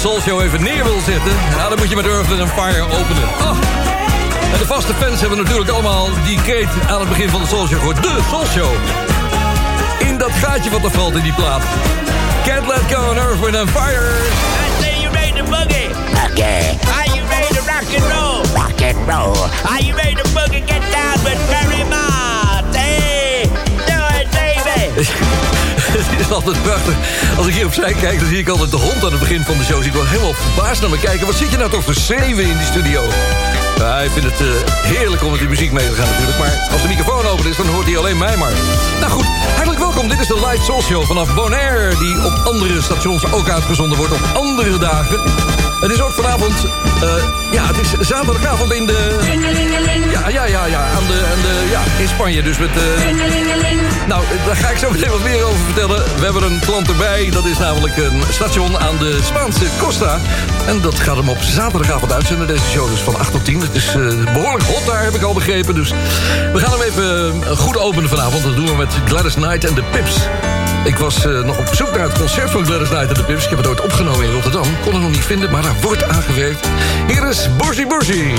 Soul Show even neer wil zetten... Ja, dan moet je met Earth and Fire openen. Oh. En de vaste fans hebben natuurlijk allemaal die Kate aan het begin van de Soul Show gehoord. De Soul Show. In dat gaatje wat er valt in die plaat. Can't let go on Earth, Wind and Fire. I say you ready to boogie. Okay. Are you ready to rock and roll? Rock and roll. Are you ready to boogie? Get down with Barry Mott. Het is altijd prachtig. Als ik hier opzij kijk, dan zie ik altijd de hond aan het begin van de show. Dus ik wil helemaal verbaasd naar me kijken. Wat zit je nou toch te schreeuwen in die studio? Ja, hij vindt het uh, heerlijk om met die muziek mee te gaan natuurlijk. Maar als de microfoon open is, dan hoort hij alleen mij maar. Nou goed, hartelijk welkom. Dit is de Live Soul Show vanaf Bonaire... die op andere stations ook uitgezonden wordt op andere dagen. Het is ook vanavond... Uh, ja, het is zaterdagavond in de... Ja, ja, ja, ja. Aan de, de, ja in Spanje dus met... Uh, nou, daar ga ik zo meteen wat meer over vertellen. We hebben een klant erbij. Dat is namelijk een station aan de Spaanse Costa. En dat gaat hem op zaterdagavond uitzenden. Deze show dus van 8 tot 10. Het is uh, behoorlijk hot daar, heb ik al begrepen. Dus we gaan hem even goed openen vanavond. Dat doen we met Gladys Knight en de Pips. Ik was uh, nog op zoek naar het concert van Gladys Knight en de Pips. Ik heb het ooit opgenomen in Rotterdam. Kon het nog niet vinden, maar daar wordt aangewerkt. Hier is Borsie Borsie.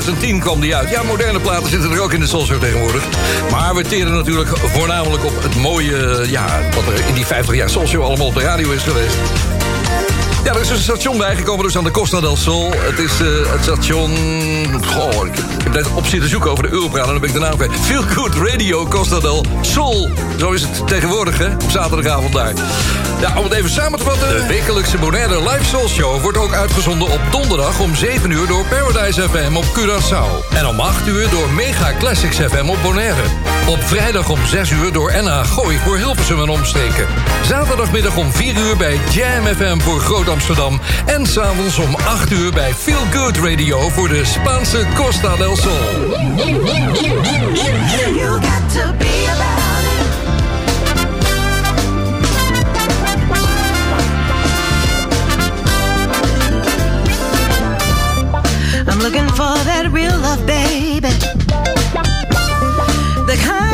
2010 kwam die uit. Ja, moderne platen zitten er ook in de soulshow tegenwoordig. Maar we teren natuurlijk voornamelijk op het mooie... Ja, wat er in die 50 jaar soulshow allemaal op de radio is geweest. Ja, er is een station bijgekomen, dus aan de Costa del Sol. Het is eh, het station... Goh, dat net op zitten zoeken over de Europraat en dan heb ik de naam van Feel Good Radio Costa del Sol. Zo is het tegenwoordig, hè? Op zaterdagavond daar. Nou, om het even samen te vatten. De wekelijkse Bonaire Live Soul Show wordt ook uitgezonden op donderdag om 7 uur door Paradise FM op Curaçao. En om 8 uur door Mega Classics FM op Bonaire. Op vrijdag om 6 uur door NH Gooi voor Hilversum en omsteken. Zaterdagmiddag om 4 uur bij Jam FM voor Groot Amsterdam. En s'avonds om 8 uur bij Feel Good Radio voor de Spaanse Costa del looking for that real love, baby. The kind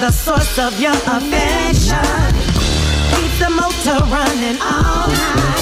the source of your affection. Keep the motor running all night.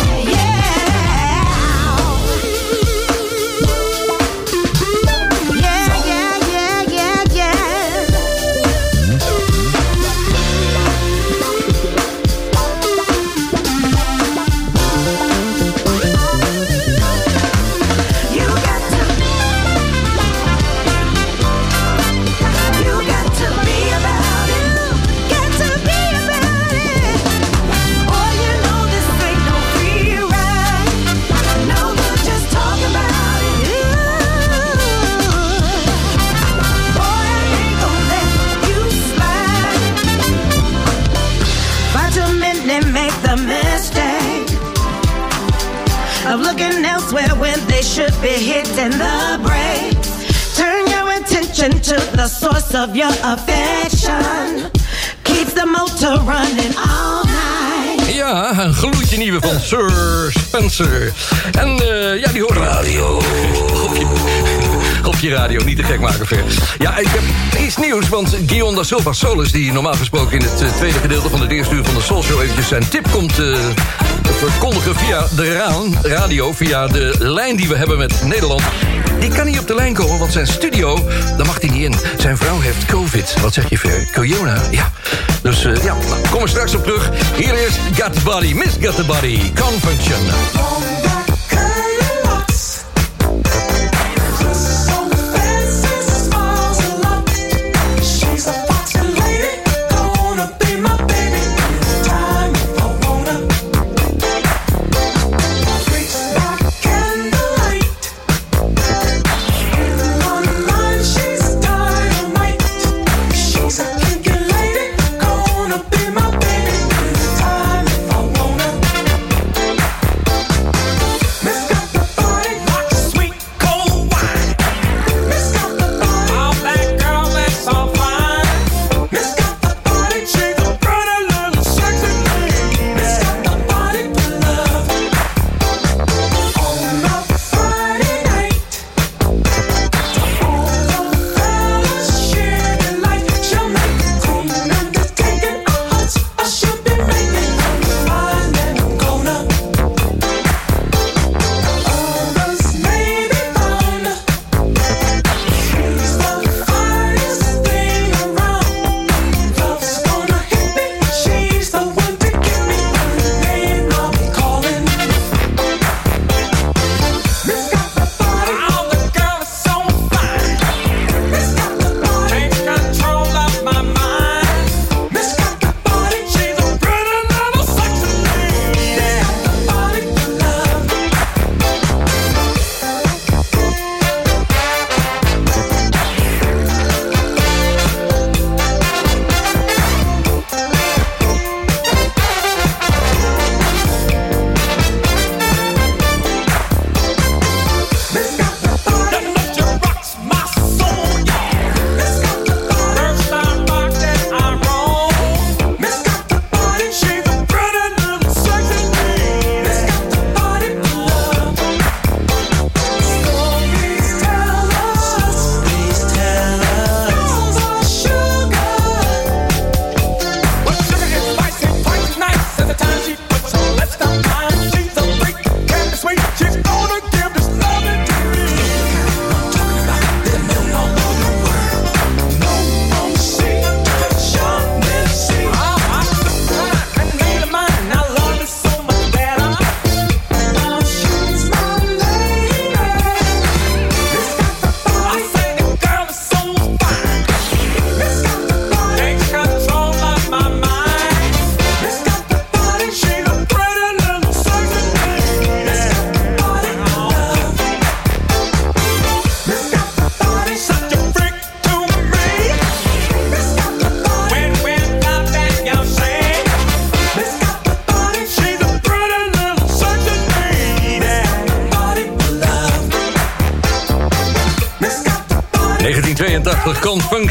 Should be hitting the brakes. Turn your attention to the source of your affection. Keeps the motor running all night. Ja, een gloedje nieuwe van Sir Spencer. En eh, ja, die hoort radio. Je, radio, niet te gek maken ver. Ja, ik heb iets nieuws, want Guion da Silva Solis... die normaal gesproken in het eh, tweede gedeelte van het eerste uur van de Soul Show... eventjes zijn tip komt eh, verkondigen via de raan, radio... via de lijn die we hebben met Nederland... Die kan niet op de lijn komen, want zijn studio, daar mag hij niet in. Zijn vrouw heeft covid. Wat zeg je, Ver? Corona? Ja. Dus eh, ja, nou, kom er straks op terug. Hier is Got the Body, Miss Got the Body, Convention.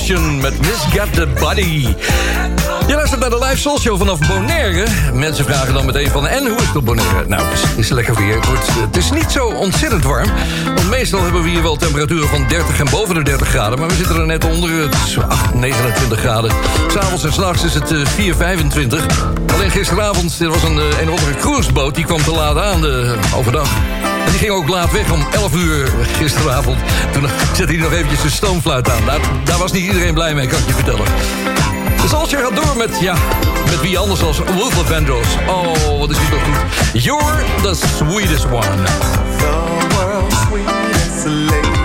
Confunction met the Body. Je luistert naar de live soul show vanaf Bonaire. Mensen vragen dan meteen van, en hoe Nou, het is, lekker weer. Het, wordt, het is niet zo ontzettend warm. Want meestal hebben we hier wel temperaturen van 30 en boven de 30 graden. Maar we zitten er net onder. Het is 8, 29 graden. S'avonds en s'nachts is het 4, eh, 25. Alleen gisteravond, er was een, eh, een andere cruiseboot... die kwam te laat aan de, overdag. En die ging ook laat weg om 11 uur gisteravond. Toen zette hij nog eventjes de stoomfluit aan. Daar, daar was niet iedereen blij mee, kan ik je vertellen. Dus als je gaat door met, ja, met wie anders als Luther Vandross. Oh, wat is die toch goed. You're the sweetest one. The sweetest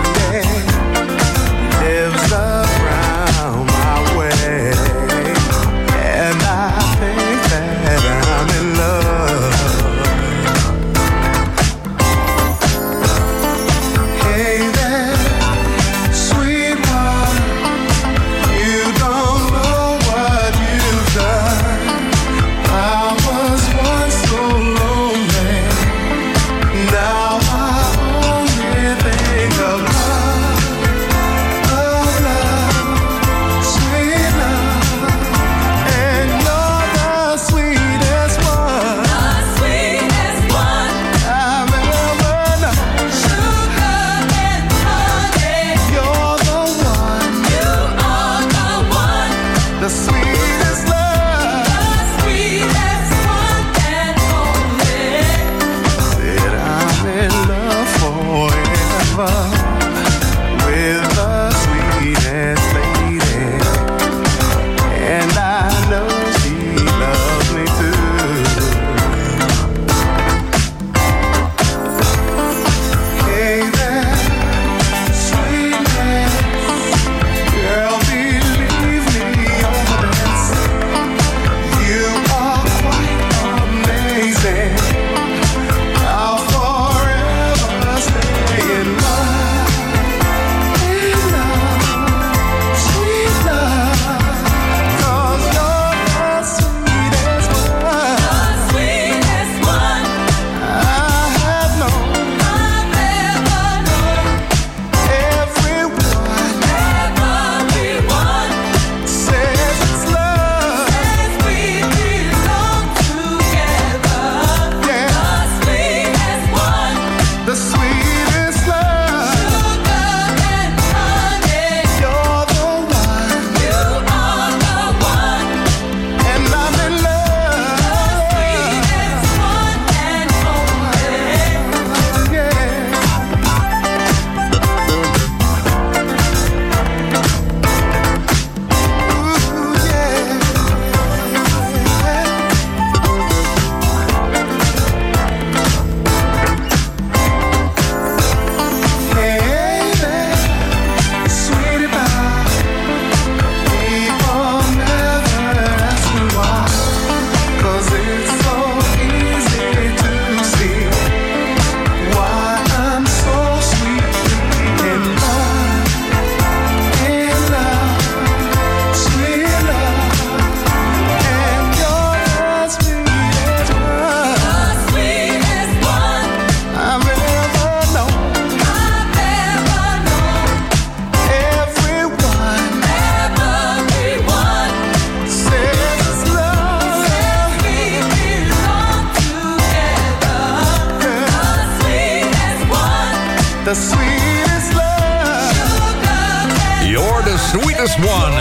You're the sweetest one.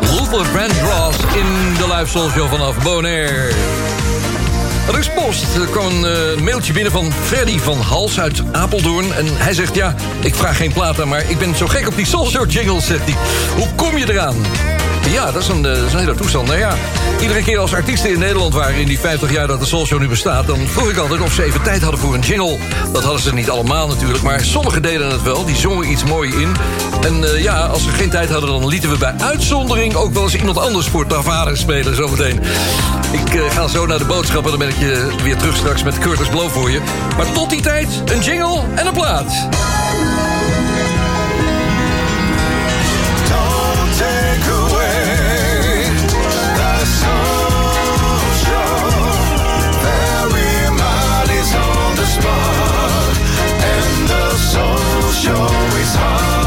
Luther Vandross in de live show vanaf Bonaire. Er is post. Er kwam een eh, mailtje binnen van Freddy van Hals uit Apeldoorn. En hij zegt, ja, ik vraag geen platen, maar ik ben zo gek op die soul show jingles, zegt hij. Hoe kom je eraan? Ja, dat is, een, eh, een hele toestand. Nou ja, iedere keer als artiesten in Nederland waren... in die 50 jaar dat de Soul Show nu bestaat... dan vroeg ik altijd of ze even tijd hadden voor een jingle. Dat hadden ze niet allemaal natuurlijk, maar sommigen deden het wel. Die zongen iets moois in. En eh, ja, als ze geen tijd hadden... dan lieten we bij uitzondering ook wel eens iemand anders voor Tavares spelen zometeen. Ik eh, ga zo naar de boodschappen... dan ben ik je weer terug straks met Curtis Blow voor je. Maar tot die tijd, een jingle en een plaat. And the soul show is hard.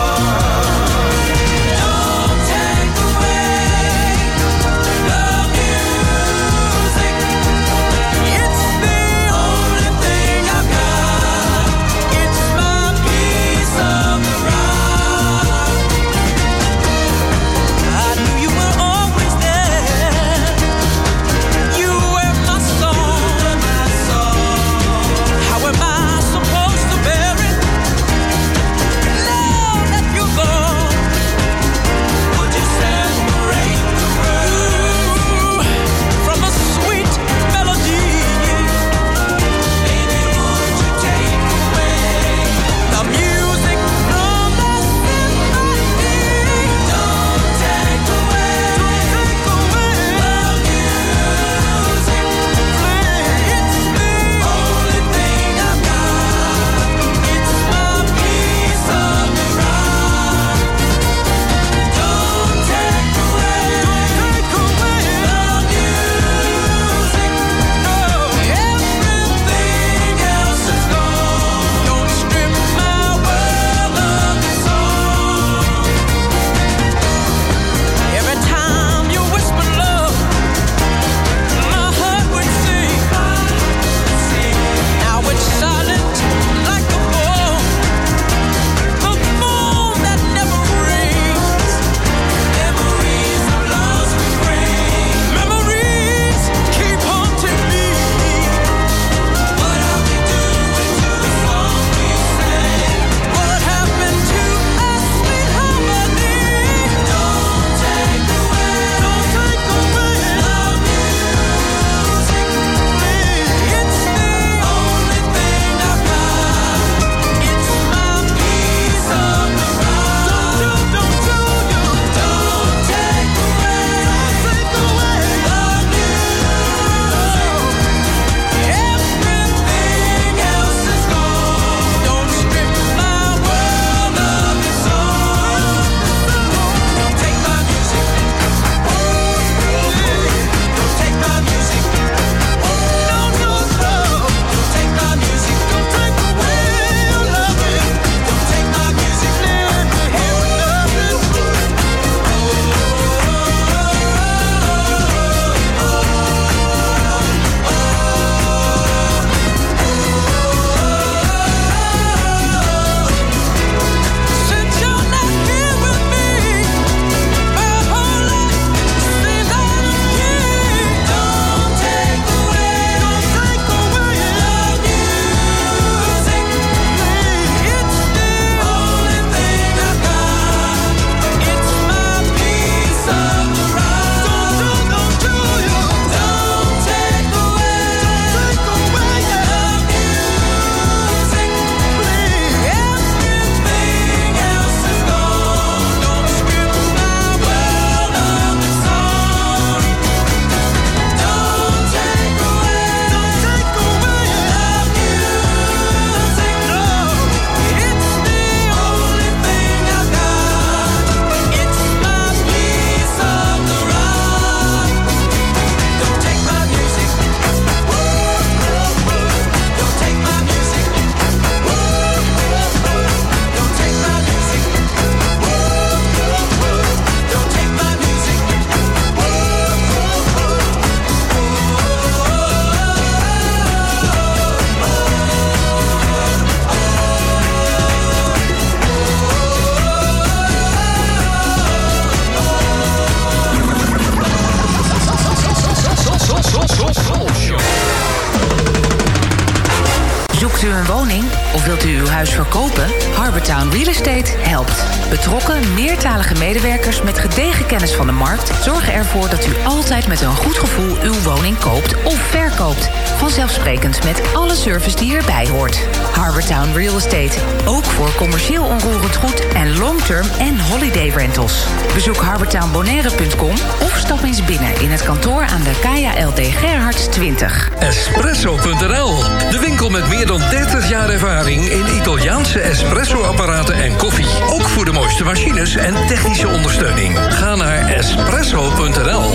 Kennis van de markt... zorgen ervoor dat u altijd met een goed gevoel uw woning koopt of verkoopt. Vanzelfsprekend met alle service die erbij hoort. Harbortown Real Estate. Ook voor commercieel onroerend goed en long-term en holiday rentals. Bezoek harbortownbonaire.com of stap eens binnen in het kantoor aan de Kaya LD Gerhards 20. Espresso.nl, de winkel met meer dan 30 jaar ervaring in Italiaanse espresso-apparaten en koffie. Ook voor de mooiste machines en technische ondersteuning. Ga naar espresso.nl.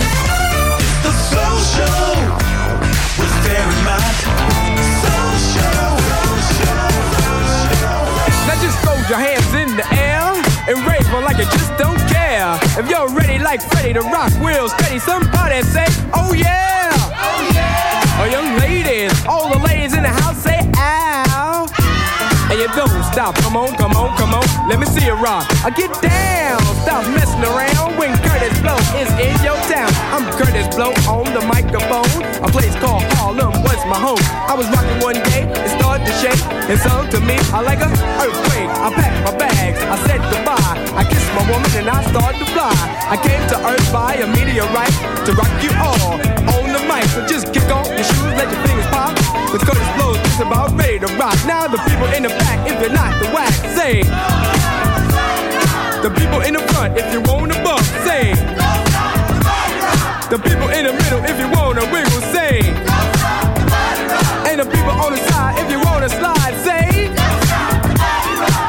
rave like you just don't care. If you're ready like Freddie to rock, real steady, somebody say, oh yeah. Oh yeah. Oh, young ladies, all the ladies in the house say, ow. And you don't stop, come on, come on, come on, let me see you rock. I get down, stop messing around when Curtis Blow is in your town. I'm Curtis Blow on the microphone. A place called Harlem was my home. I was rocking one day, it started to shake, and so to me, I like a earthquake. I packed my bags, I said goodbye. I kissed my woman and I started to fly. I came to Earth by a meteorite to rock you all on the mic. So just kick off your shoes, let your fingers pop. Cause Curtis Blow is just about ready to rock. Now the people in the back, if you're not the whack, say. The people in the front, if you wanna bump, say. The people in the middle, if you wanna wiggle, say. And the people on the side, if you wanna slide, say.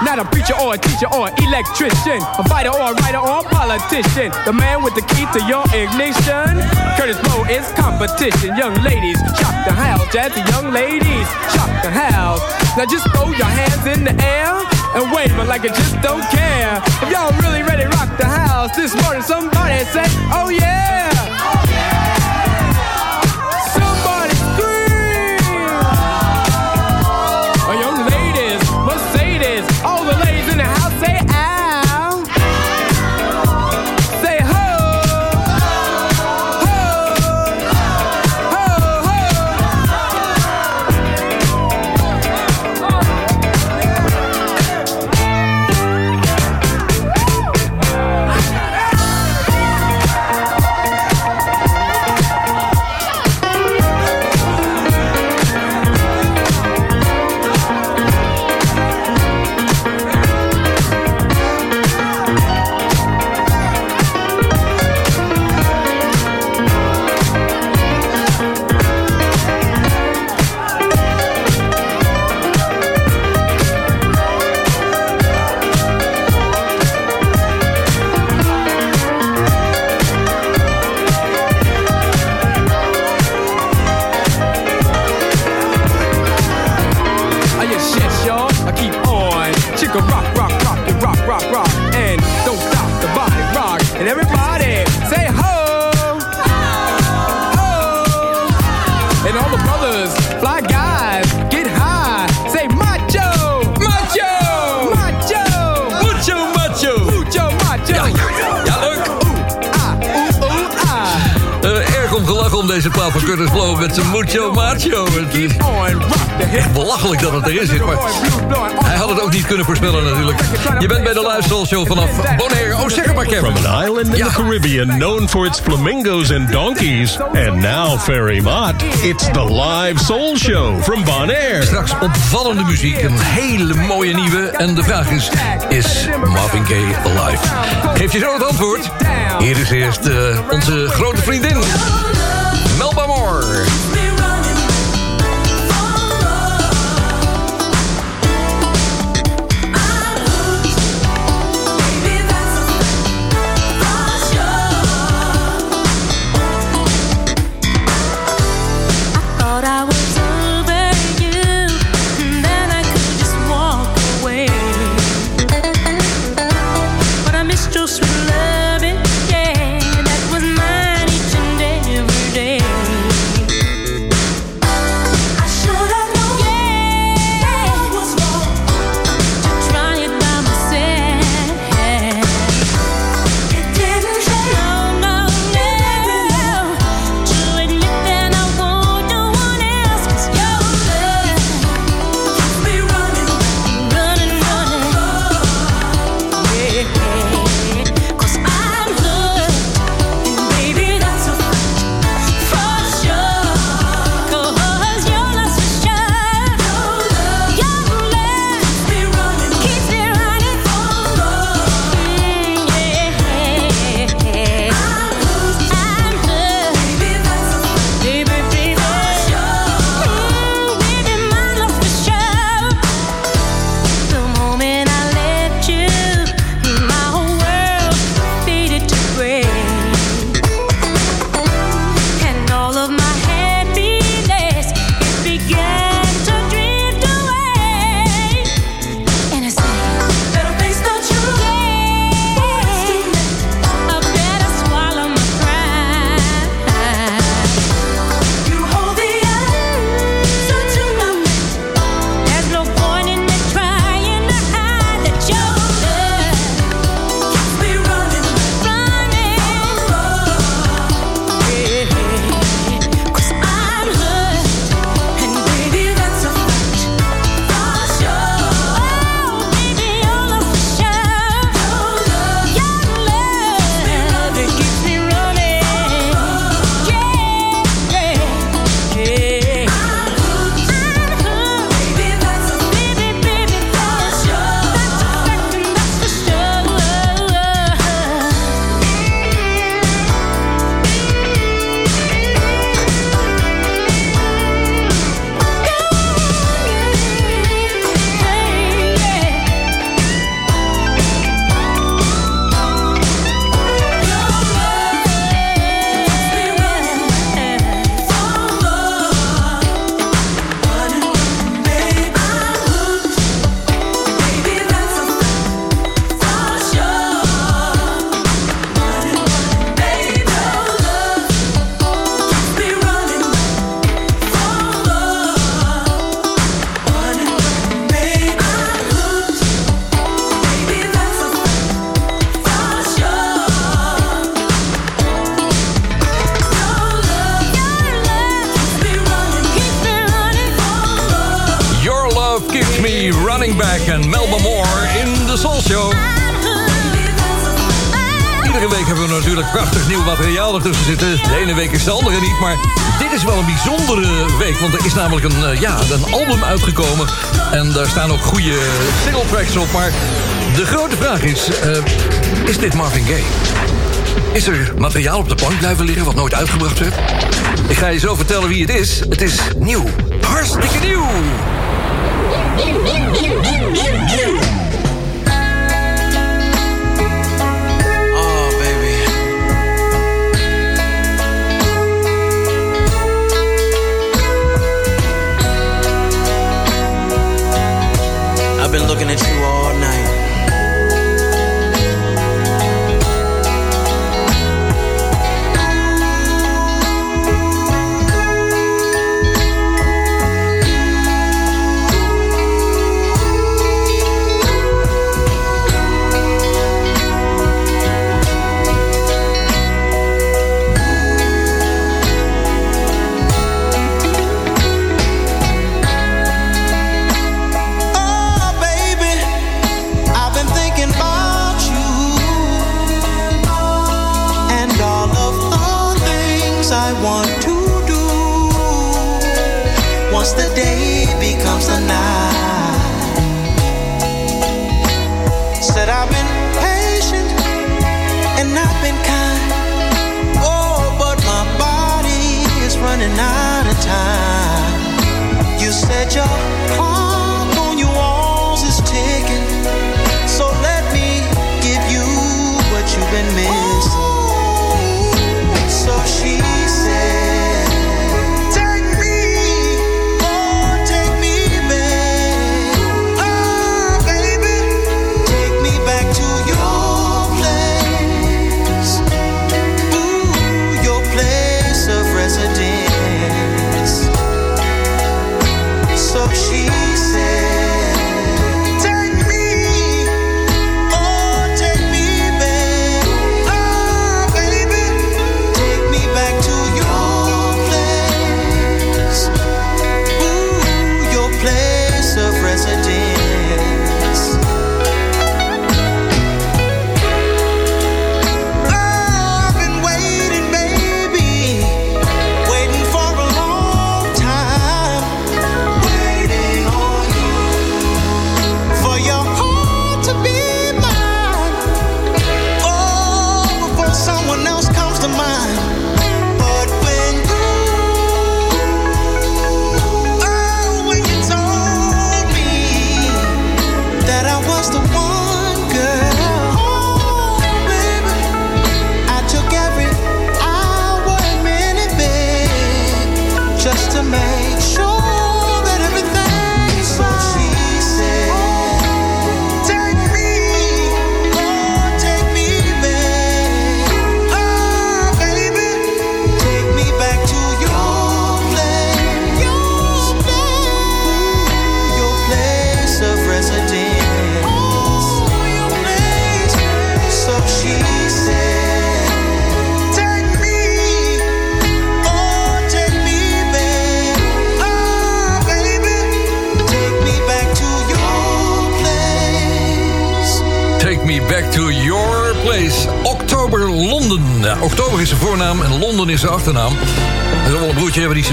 Not a preacher or a teacher or an electrician, a fighter or a writer or a politician. The man with the key to your ignition. Curtis Blow is competition. Young ladies, shock the house. Jazzy young ladies, shock the house. Now just throw your hands in the air and wave 'em like you just don't care. If y'all really ready rock the house this morning, somebody say, oh yeah. It's the live soul show from Bonaire. Straks opvallende muziek, een hele mooie nieuwe. En de vraag is, is Marvin Gaye alive? Geef je zo het antwoord? Hier is eerst eh, onze grote vriendin, een, eh, ja, een album uitgekomen. En daar staan ook goede single tracks op. Maar de grote vraag is, eh, is dit Marvin Gaye? Is er materiaal op de plank blijven liggen wat nooit uitgebracht werd? Ik ga je zo vertellen wie het is. Het is nieuw. Hartstikke nieuw. I've been looking at you all night. Running out of time. You said your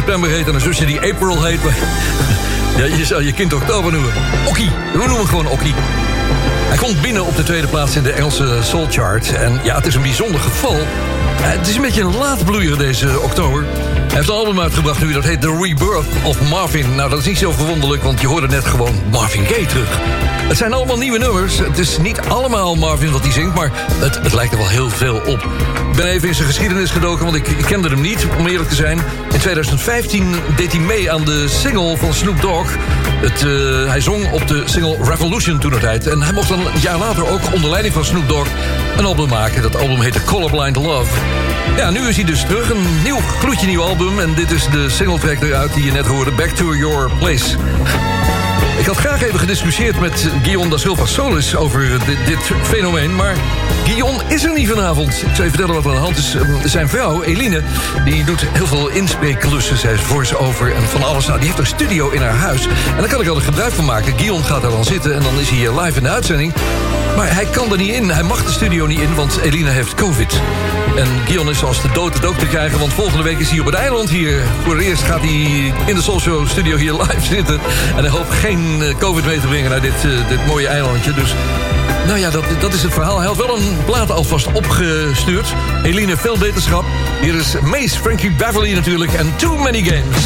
september heet en een zusje die April heet. Ja, je zou je kind oktober noemen. Okkie. We noemen hem gewoon Okkie. Hij komt binnen op de tweede plaats in de Engelse Soul Chart. En ja, het is een bijzonder geval. Eh, Het is een beetje een laatbloeier deze oktober. Heeft een album uitgebracht nu, dat heet The Rebirth of Marvin. Nou, dat is niet zo verwonderlijk, want je hoorde net gewoon Marvin Gaye terug. Het zijn allemaal nieuwe nummers. Het is niet allemaal Marvin wat hij zingt, maar het, het lijkt er wel heel veel op. Ik ben even in zijn geschiedenis gedoken, want ik, ik kende hem niet, om eerlijk te zijn. In 2015 deed hij mee aan de single van Snoop Dogg. Het, eh, hij zong op de single Revolution toen tijd. En hij mocht dan een jaar later ook onder leiding van Snoop Dogg een album maken. Dat album heette Colorblind Love. Ja, nu is hij dus terug. Een nieuw, gloedje nieuw album. En dit is de singletrack eruit die je net hoorde. Back to Your Place. Ik had graag even gediscussieerd met Guillaume da Silva Solis over dit, dit fenomeen, maar Guillaume is er niet vanavond. Ik zal je vertellen wat er aan de hand is. Ehm, Zijn vrouw, Eline, die doet heel veel inspreekklussen. Zij is voice-over en van alles. Nou, die heeft een studio in haar huis. En daar kan ik altijd gebruik van maken. Guillaume gaat daar dan zitten en dan is hij hier live in de uitzending. Maar hij kan er niet in. Hij mag de studio niet in, want Eline heeft covid. En Guillaume is zoals de dood het ook te krijgen... want volgende week is hij op het eiland hier. Voor het eerst gaat hij in de Show studio hier live zitten. En hij hoopt geen eh, covid mee te brengen naar dit, eh, dit mooie eilandje. Dus nou ja, dat, dat is het verhaal. Hij had wel een plaat alvast opgestuurd. Eline, veel beterschap. Hier is Mace, Frankie Beverly natuurlijk en Too Many Games.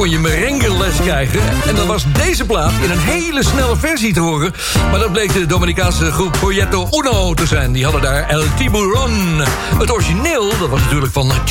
Kon je merengue-les krijgen. En dan was deze plaat in een hele snelle versie te horen. Maar dat bleek de Dominicaanse groep Proyecto Uno te zijn. Die hadden daar El Tiburon. Het origineel, dat was natuurlijk van een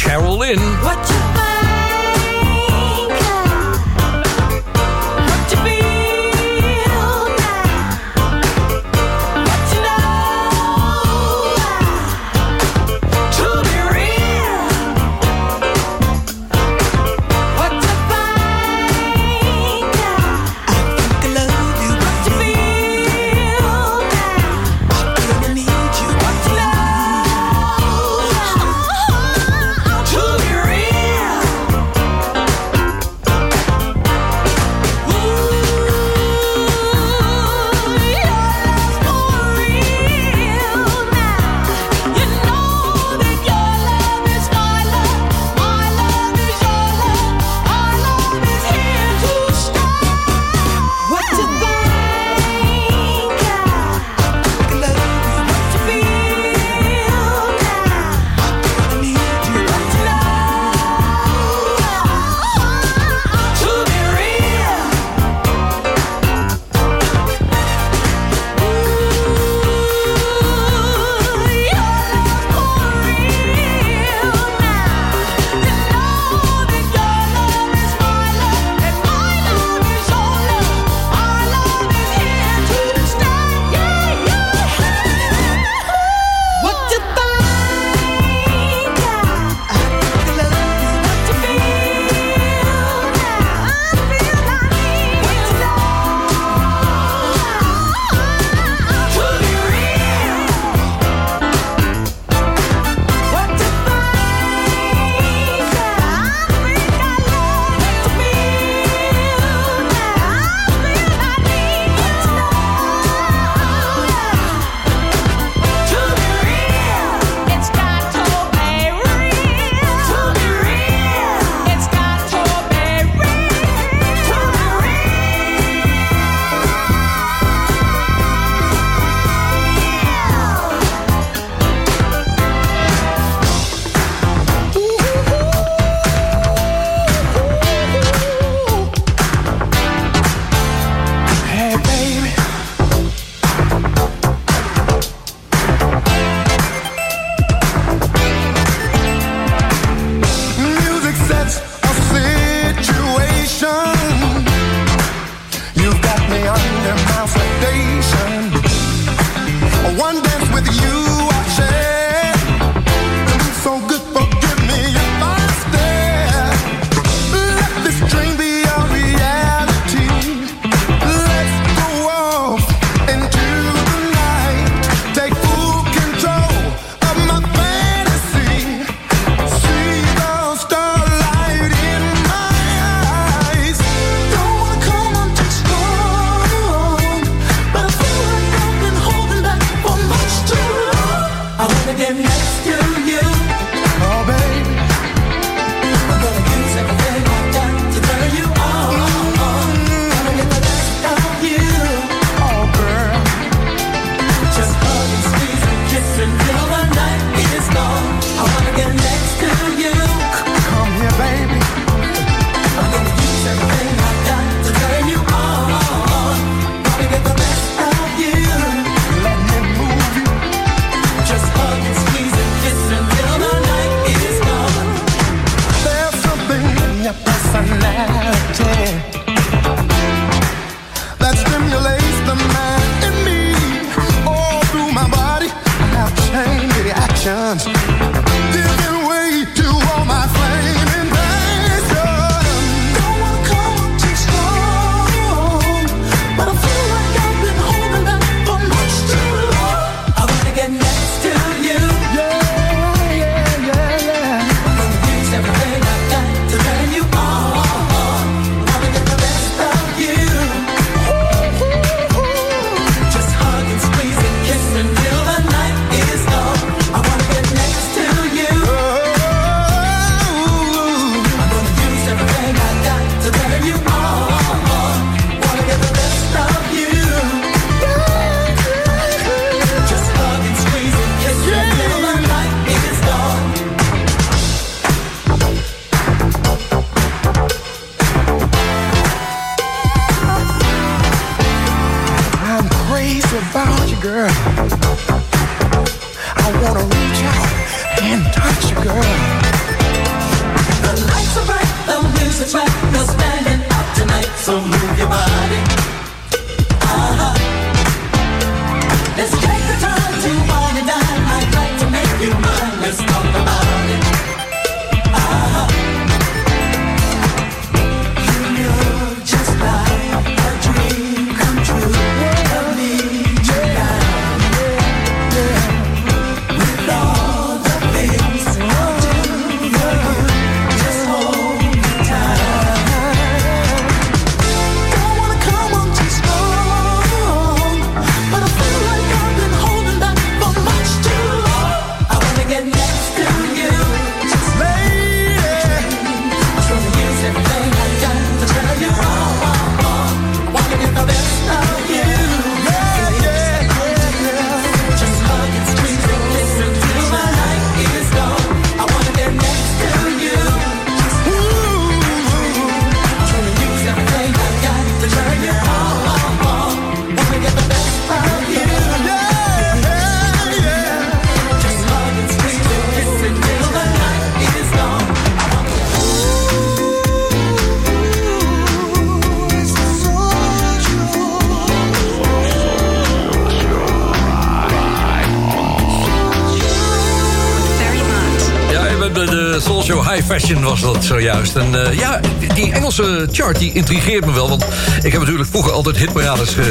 was dat zojuist. En eh, ja, die Engelse chart die intrigeert me wel. Want ik heb natuurlijk vroeger altijd hitparades eh,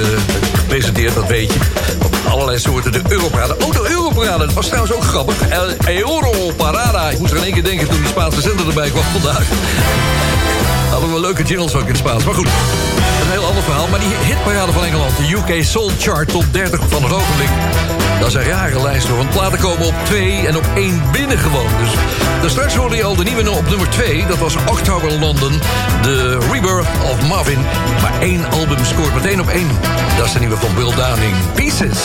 gepresenteerd, dat weet je. Op allerlei soorten de Europarade. Oh, de Europarade, dat was trouwens ook grappig. El Europarada. Ik moest er in één keer denken toen die Spaanse zender erbij kwam vandaag. Hadden we leuke jingles ook in het Spaans. Maar goed, een heel ander verhaal. Maar die hitparade van Engeland, de UK Soul Chart, top 30 van het ogenblik dat is een rare lijst hoor, want platen komen op 2 en op 1 binnen gewoon. Dus, dus straks hoorde je al de nieuwe op nummer 2. Dat was October London, The Rebirth of Marvin. Maar één album scoort meteen op één. Dat is de nieuwe van Bill Downing, Pieces.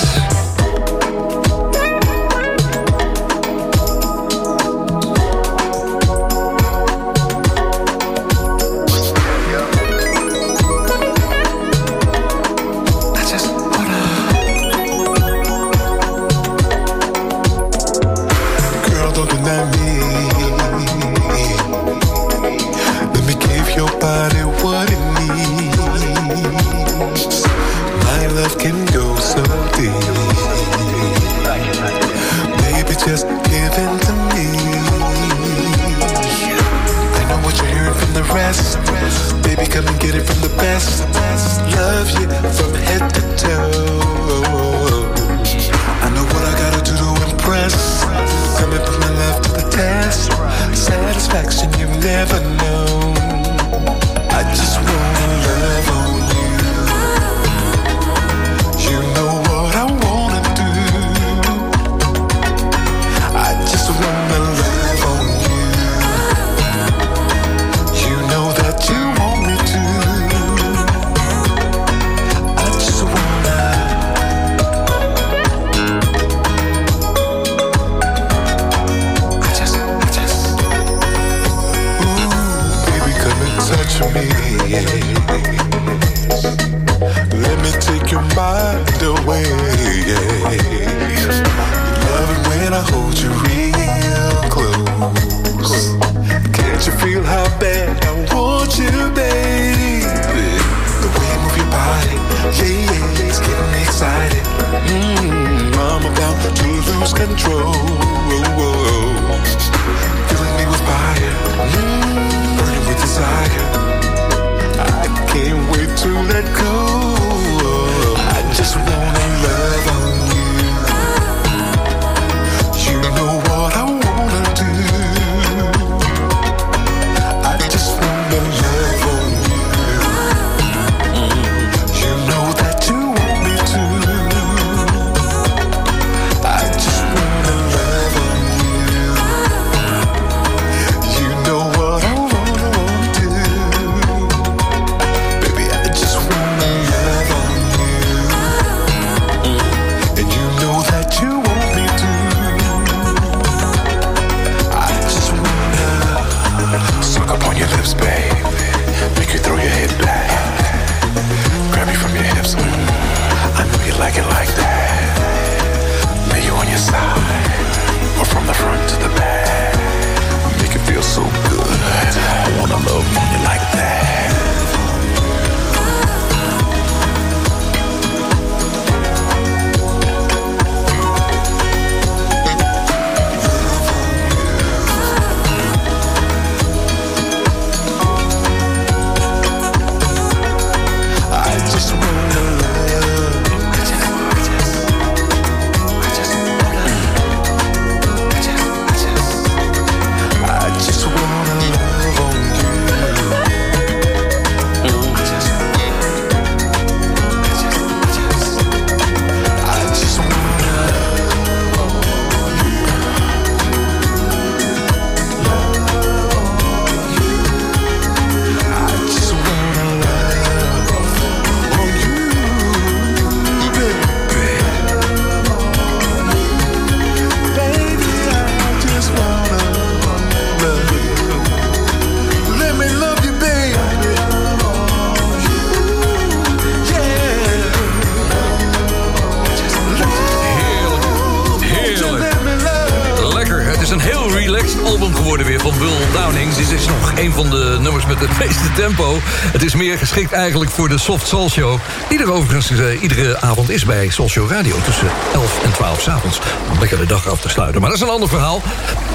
Meer geschikt eigenlijk voor de Soft Soul Show. Die er overigens uh, iedere avond is bij Soul Show Radio. Tussen 11 en 12 s avonds. Om lekker de dag af te sluiten. Maar dat is een ander verhaal.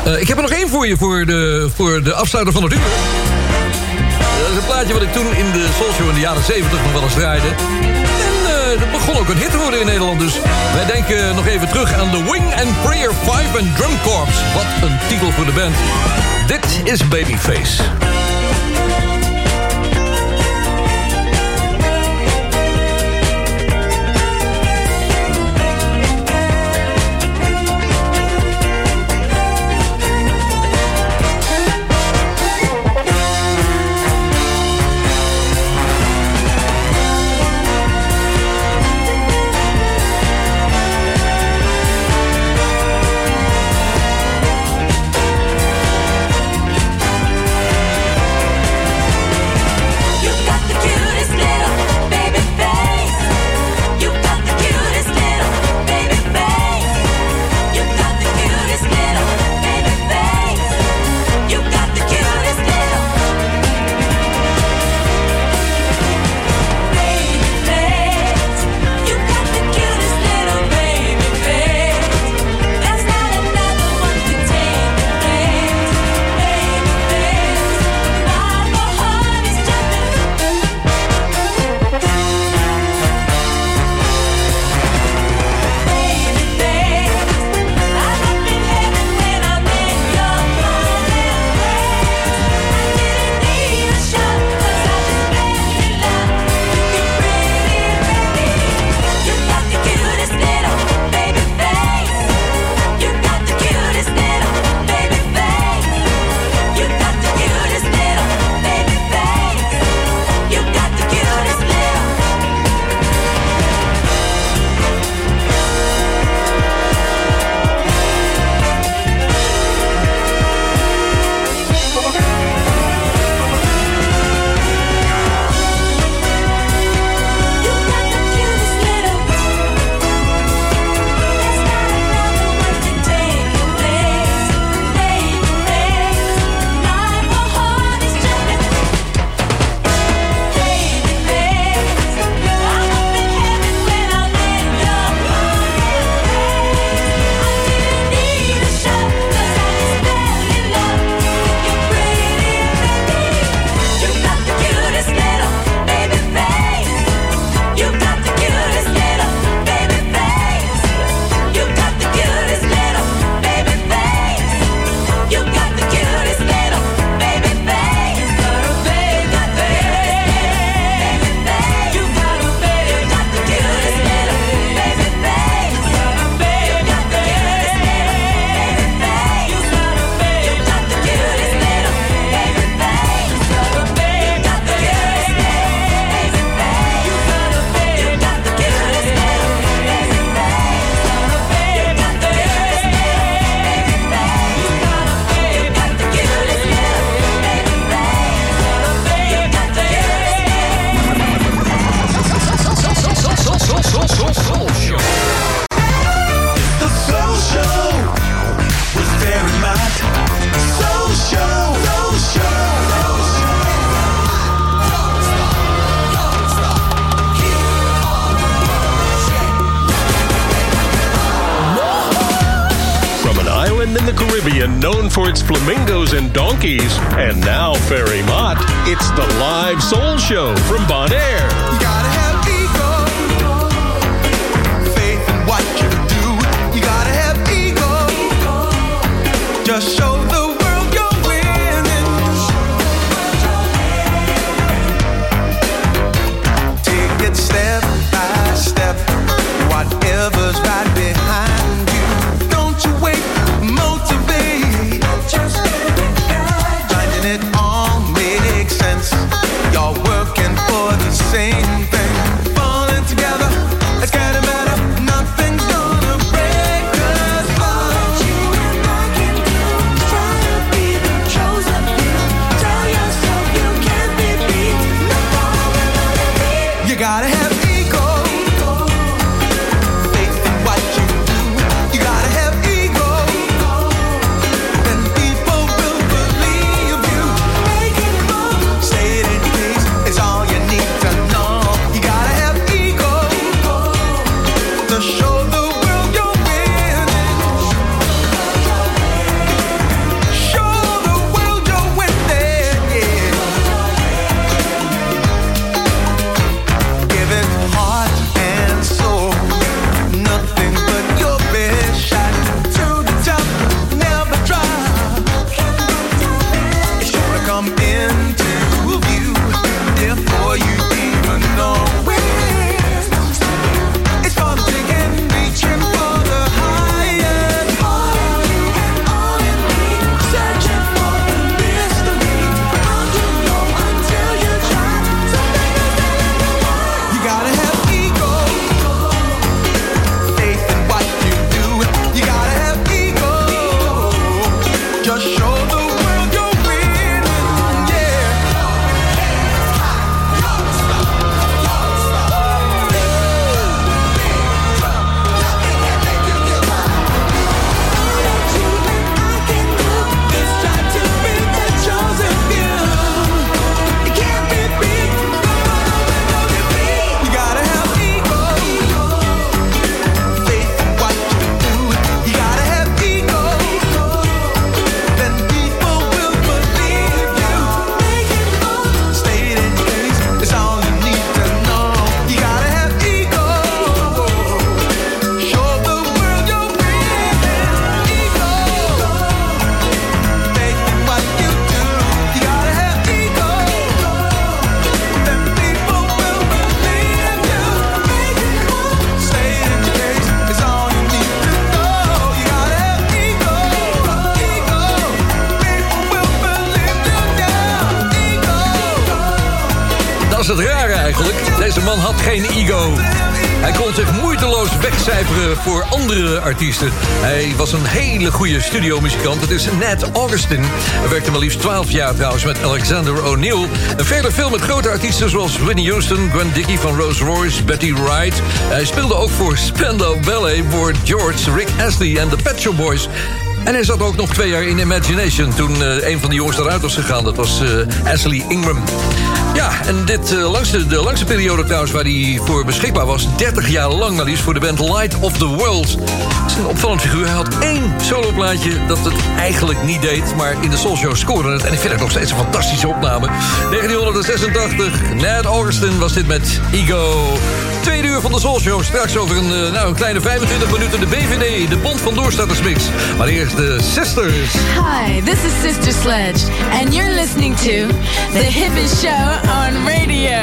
Uh, ik heb er nog één voor je voor de, voor de afsluiter van het uur. Dat is een plaatje wat ik toen in de Soul Show in de jaren 70 nog wel eens draaide. En uh, dat begon ook een hit te worden in Nederland. Dus wij denken nog even terug aan de Wing and Prayer 5 and Drum Corps. Wat een titel voor de band. Dit is Babyface. Its flamingos and donkeys. And now, artiesten. Hij was een hele goede studiomuzikant. Het is Ned Augustin. Hij werkte maar liefst 12 jaar trouwens met Alexander O'Neill. En verder veel met grote artiesten zoals Whitney Houston... Gwen Dickey van Rolls Royce, Betty Wright. Hij speelde ook voor Spandau Ballet, voor George, Rick Astley en de Pet Shop Boys... En hij zat ook nog twee jaar in Imagination... toen eh, een van de jongens eruit was gegaan. Dat was eh, Ashley Ingram. Ja, en dit eh, langste, de langste periode trouwens waar hij voor beschikbaar was... 30 jaar lang maar liefst voor de band Light of the World. Het is een opvallend figuur. Hij had één soloplaatje dat het eigenlijk niet deed... maar in de Soulshow scoorde het. En ik vind het nog steeds een fantastische opname. 1986, Ned Augustin was dit met Ego. Tweede uur van de Soulshow. Straks over een, eh, nou, een kleine 25 minuten de BVD, de Bond van Doorstartersmix. Maar eerst de Sisters. Hi, this is Sister Sledge, and you're listening to the hippest show on radio,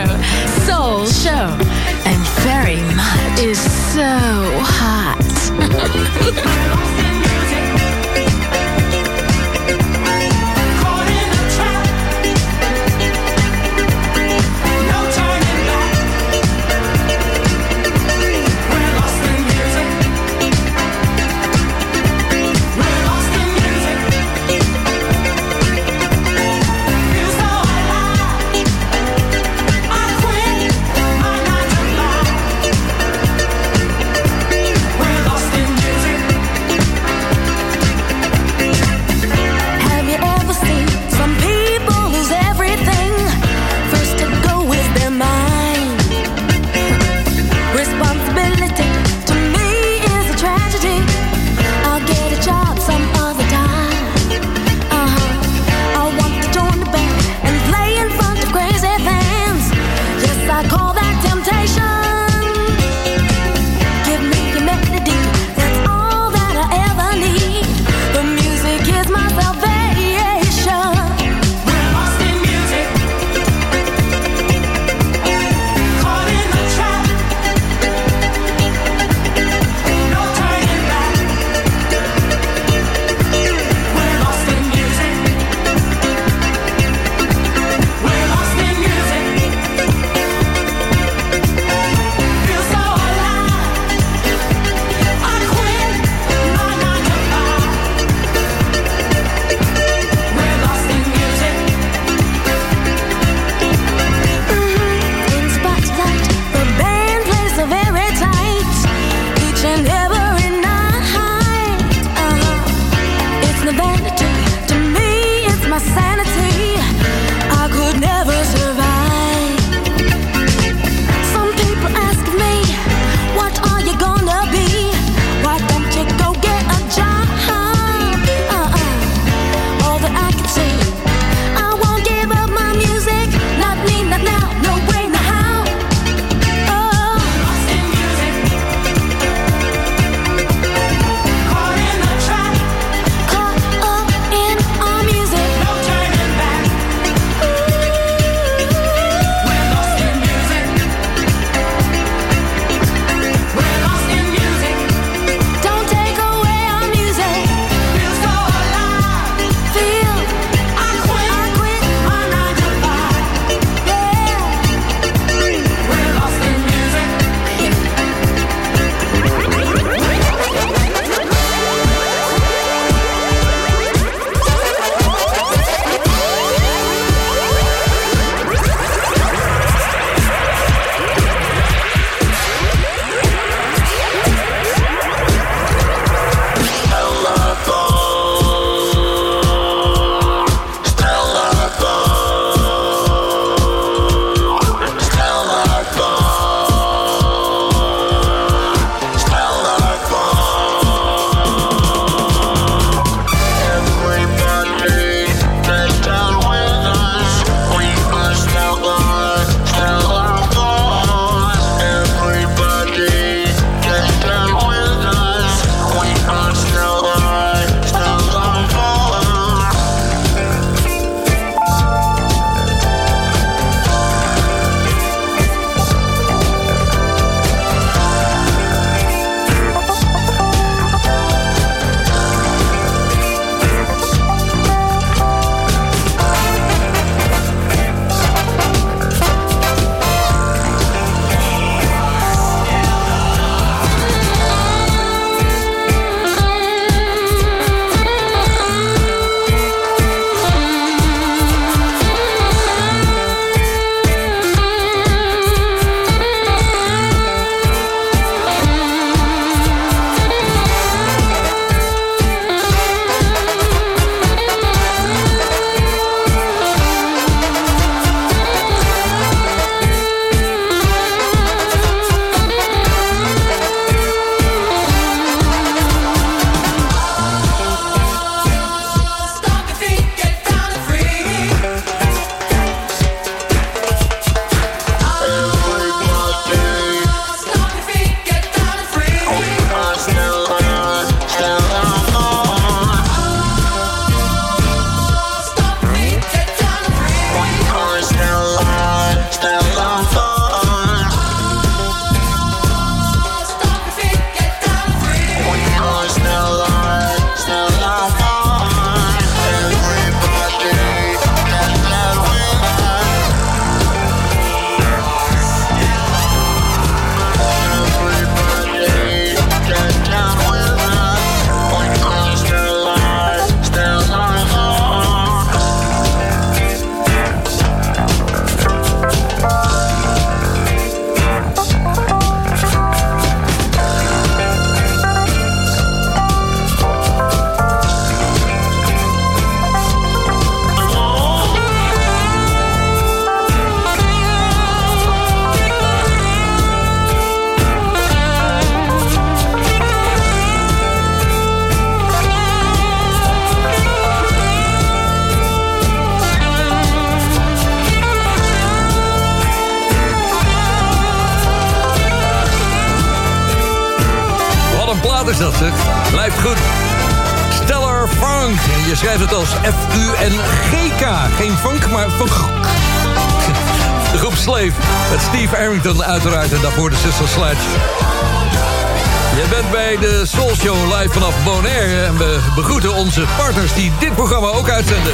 begroeten onze partners die dit programma ook uitzenden.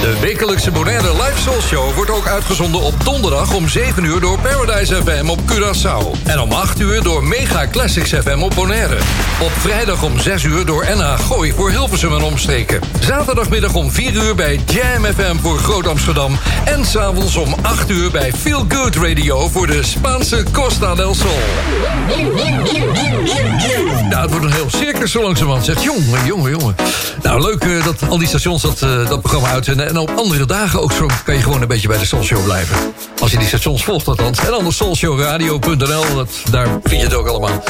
De wekelijkse Bonaire Live Soul Show wordt ook uitgezonden op om 7 uur door Paradise FM op Curaçao. En om 8 uur door Mega Classics FM op Bonaire. Op vrijdag om 6 uur door NH Gooi voor Hilversum en omstreken. Zaterdagmiddag om 4 uur bij Jam FM voor Groot Amsterdam. En s'avonds om 8 uur bij Feel Good Radio voor de Spaanse Costa del Sol. Nou, het wordt een heel circus zo langzamerhand. Zegt, jongen, jongen, jongen. Nou, leuk eh, dat al die stations dat, eh, dat programma uitzenden. En op andere dagen ook zo kan je gewoon een beetje bij de Soul Show blijven. Als je die stations volgt althans. En anders soulshowradio.nl, daar vind je het ook allemaal.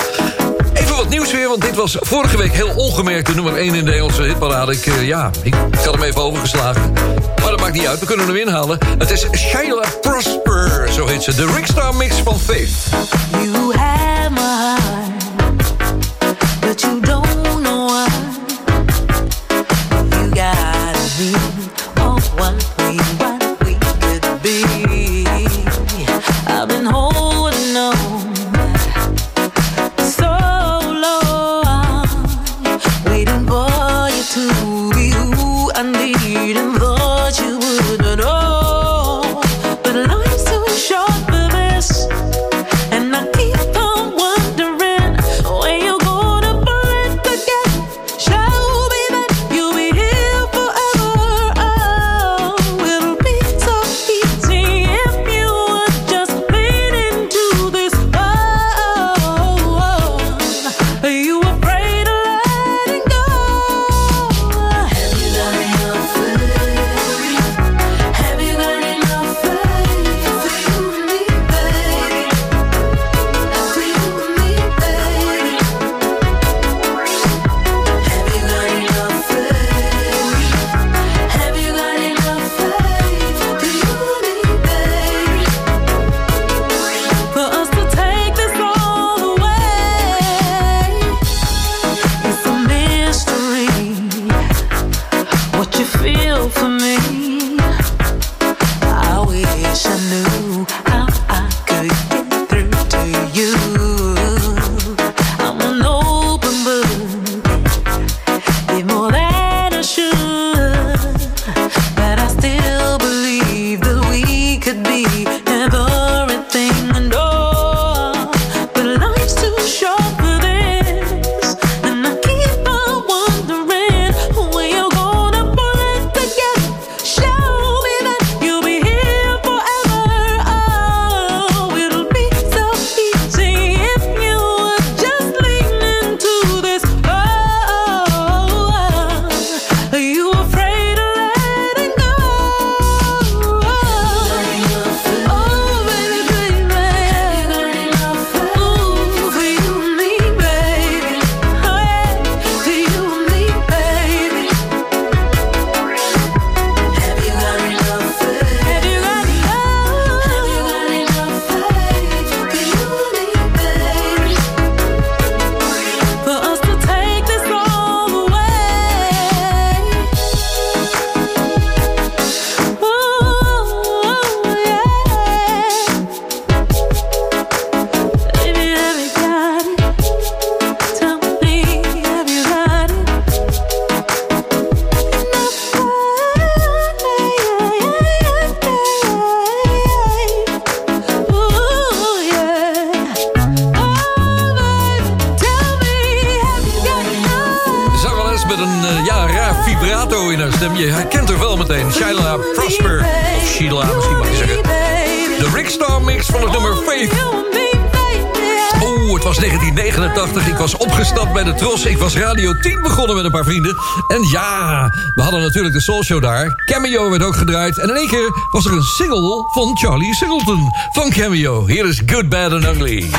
Even wat nieuws weer, want dit was vorige week heel ongemerkt... de nummer 1 in de Engelse hitparade. Ik, eh, ja, ik had hem even overgeslagen. Maar dat maakt niet uit, we kunnen hem inhalen. Het is Sheila Prosper, zo heet ze. De Rickstar Mix van Faith. You have my 10 begonnen met een paar vrienden. En ja, we hadden natuurlijk de Soul Show daar. Cameo werd ook gedraaid. En in één keer was er een single van Charlie Singleton. Van Cameo. Hier is Good, Bad and Ugly.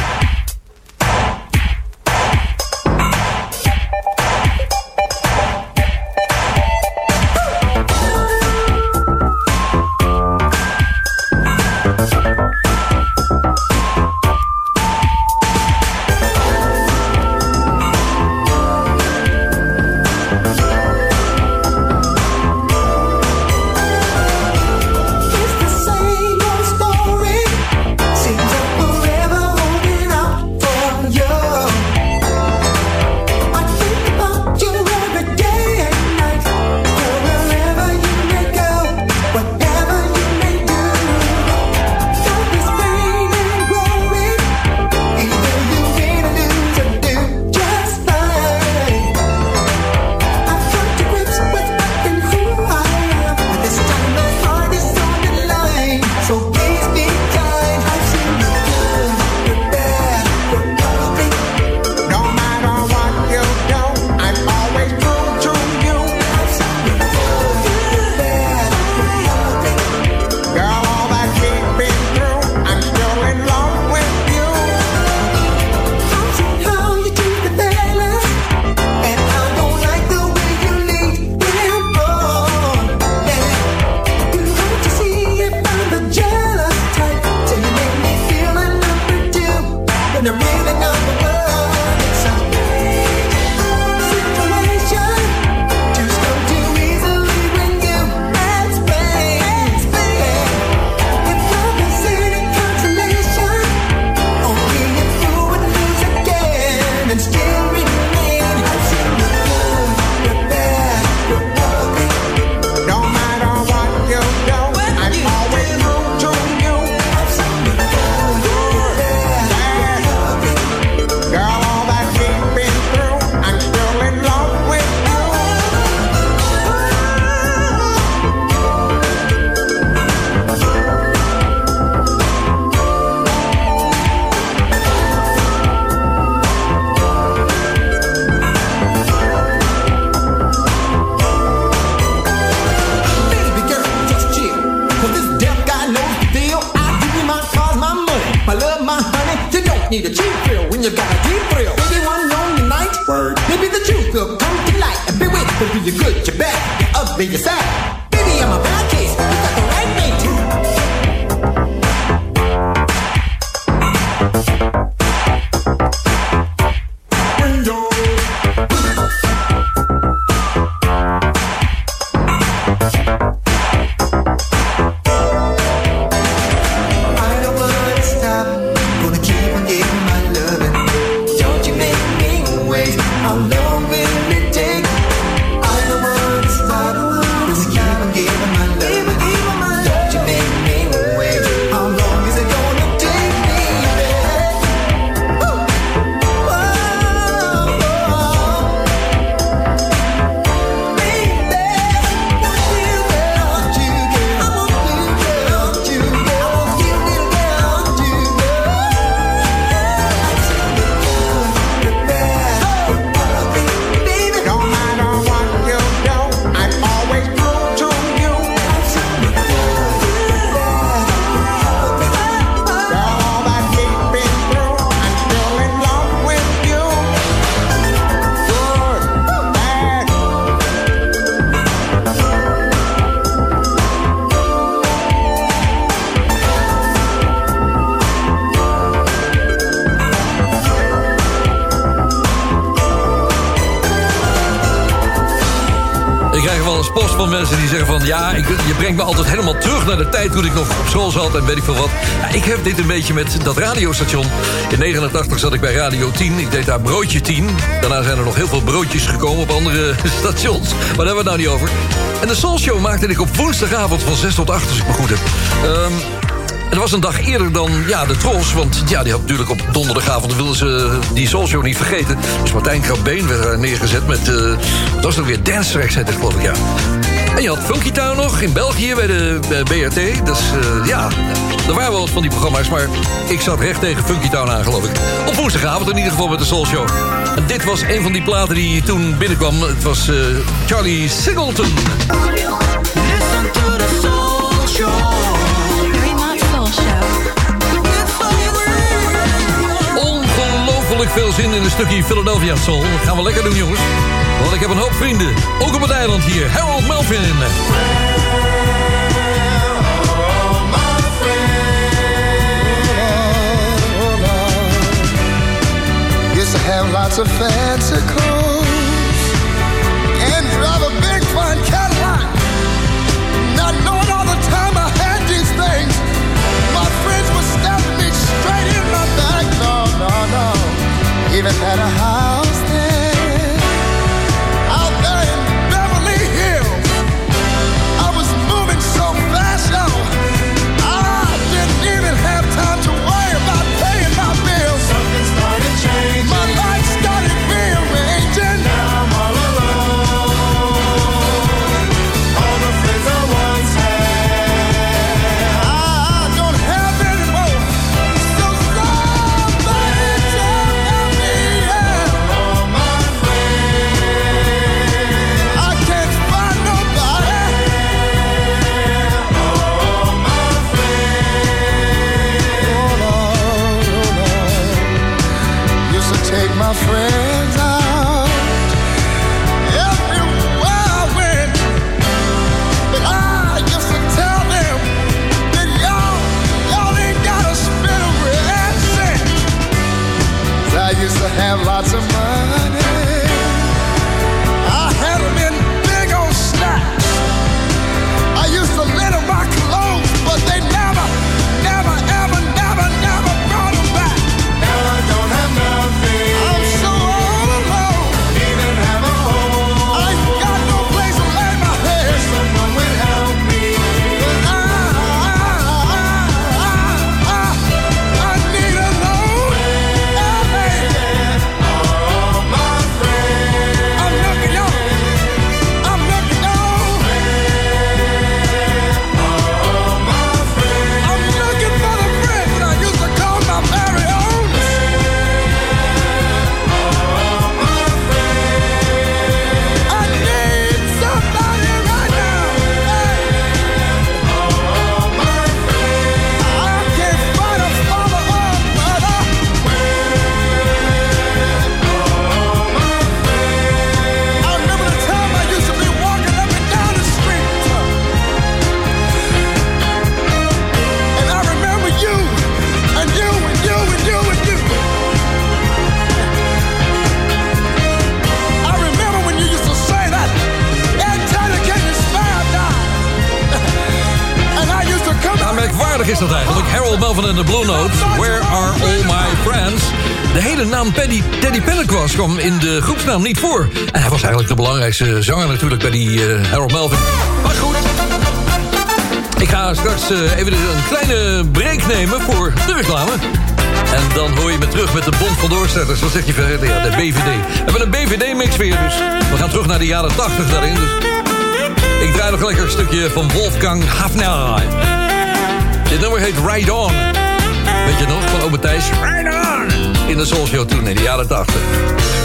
Ja, ik, je brengt me altijd helemaal terug naar de tijd toen ik nog op school zat en weet ik veel wat. Ja, ik heb dit een beetje met dat radiostation. In 89 zat ik bij Radio 10. Ik deed daar Broodje 10. Daarna zijn er nog heel veel broodjes gekomen op andere stations. Maar daar hebben we het nou niet over. En de Soul Show maakte ik op woensdagavond van 6 tot 8, als ik me goed heb. Ehm, het was een dag eerder dan ja, de Trolls. Want ja, die had natuurlijk op donderdagavond... wilden ze die Soul Show niet vergeten. Dus Martijn Krabbeen werd neergezet met... eh wat was ook weer? Dance Tracks geloof ik. En je had Funky Town nog in België bij de bij BRT. Dus eh, ja, er waren wel wat van die programma's... maar ik zat recht tegen Funky Town aan, geloof ik. Op woensdagavond in ieder geval met de Soul Show. En dit was een van die platen die toen binnenkwam. Het was eh, Charlie Singleton. Listen to the soul show. Very much Soul Show. Ongelooflijk veel zin in een stukje Philadelphia Soul. Dat gaan we lekker doen, jongens. Want ik heb een hoop vrienden. Ook op het eiland hier. Harold Melvin. Have lots of Even had a house en de Blue Notes. Where are all my friends? De hele naam Paddy, Teddy Pentecost kwam in de groepsnaam niet voor. En hij was eigenlijk de belangrijkste zanger natuurlijk bij die eh, Harold Melvin. Maar goed. Ik ga straks eh, even een kleine break nemen voor de reclame. En dan hoor je me terug met de Bond van Doorstarters. Wat zeg je verder? De BVD. We hebben een BVD-mix weer, dus we gaan terug naar de jaren 80 daarin. Dus ik draai nog lekker een stukje van Wolfgang Hafner. Dit nummer heet Ride On. Weet je nog, van Ome Thijs? Ride On! In de Soul Show toen, in de jaren 80.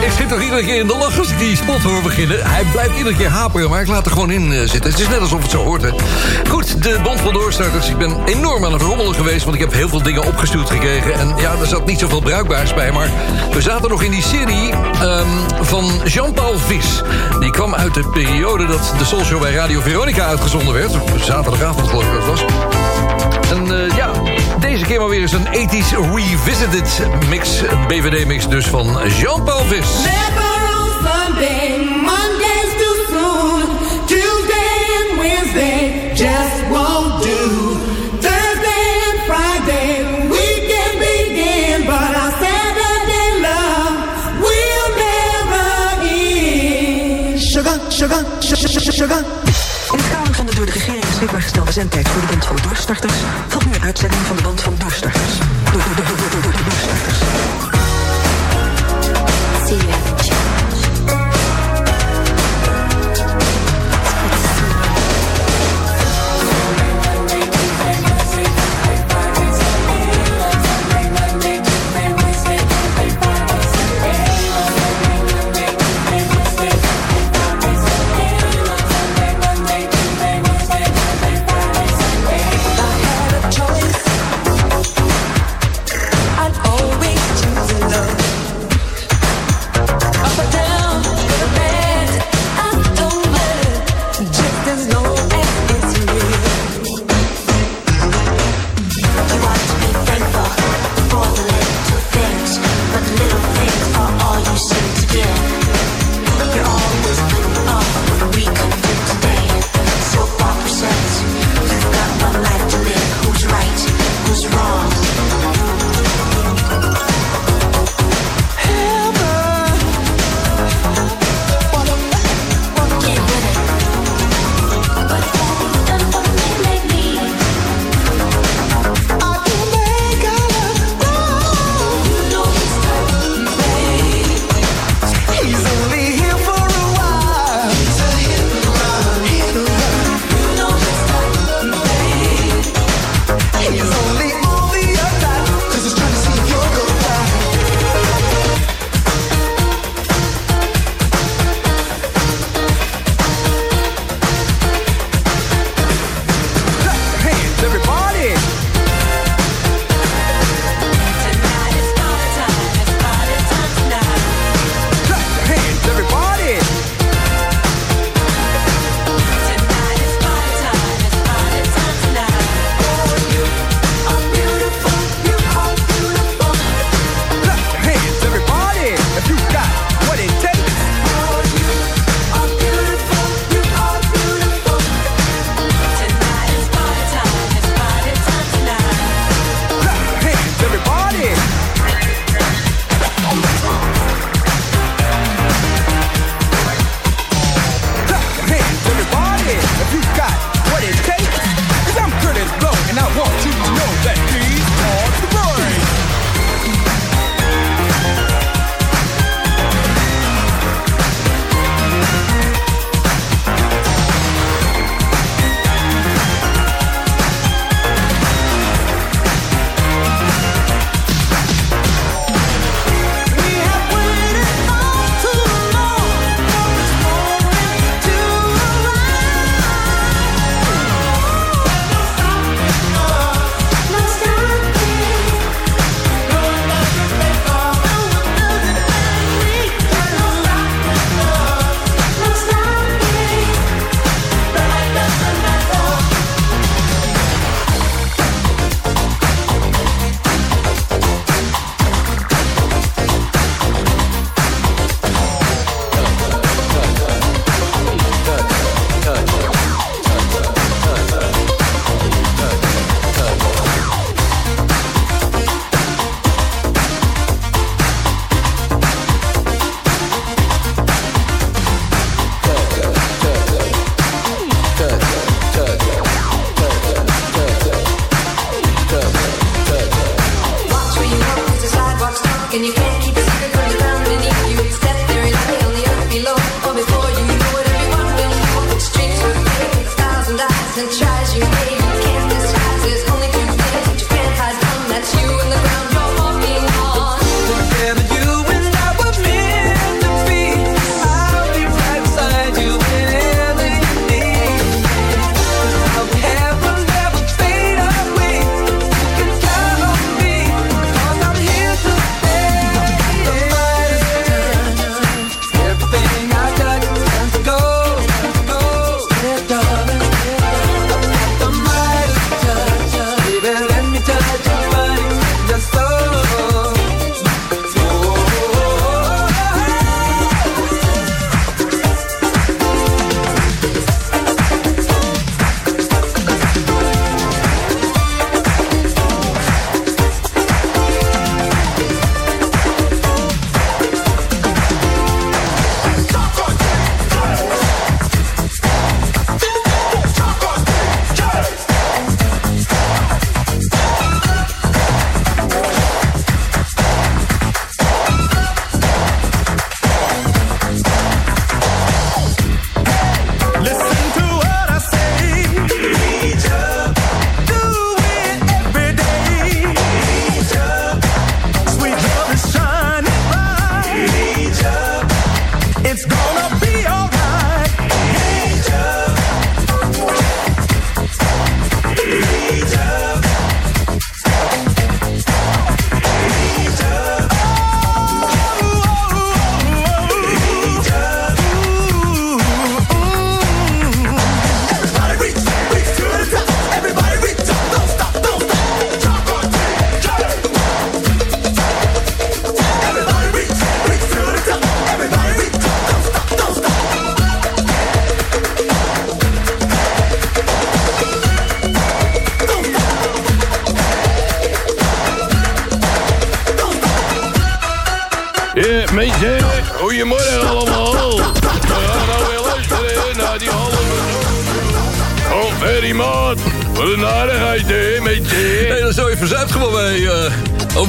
ik zit toch iedere keer in de lach als ik die spot hoor beginnen. Hij blijft iedere keer haperen, maar ik laat er gewoon in eh, zitten. Het is net alsof het zo hoort, hè. Goed, de Bond van Doorstarters. Ik ben enorm aan het rommelen geweest, want ik heb heel veel dingen opgestuurd gekregen. En ja, er zat niet zoveel bruikbaars bij, maar we zaten nog in die serie ehm, van Jean-Paul Vis. Die kwam uit de periode dat de Soul Show bij Radio Veronica uitgezonden werd. Zaterdagavond geloof ik dat was. En eh, ja, deze keer maar weer eens een ethisch Revisited mix. BVD-mix dus van Jean-Paul Vis sugar. In het kader van de door de regering beschikbaar gestelde zendtijd voor de band van doorstarters... volgt nu een uitzending van de band van doorstarters. door see you.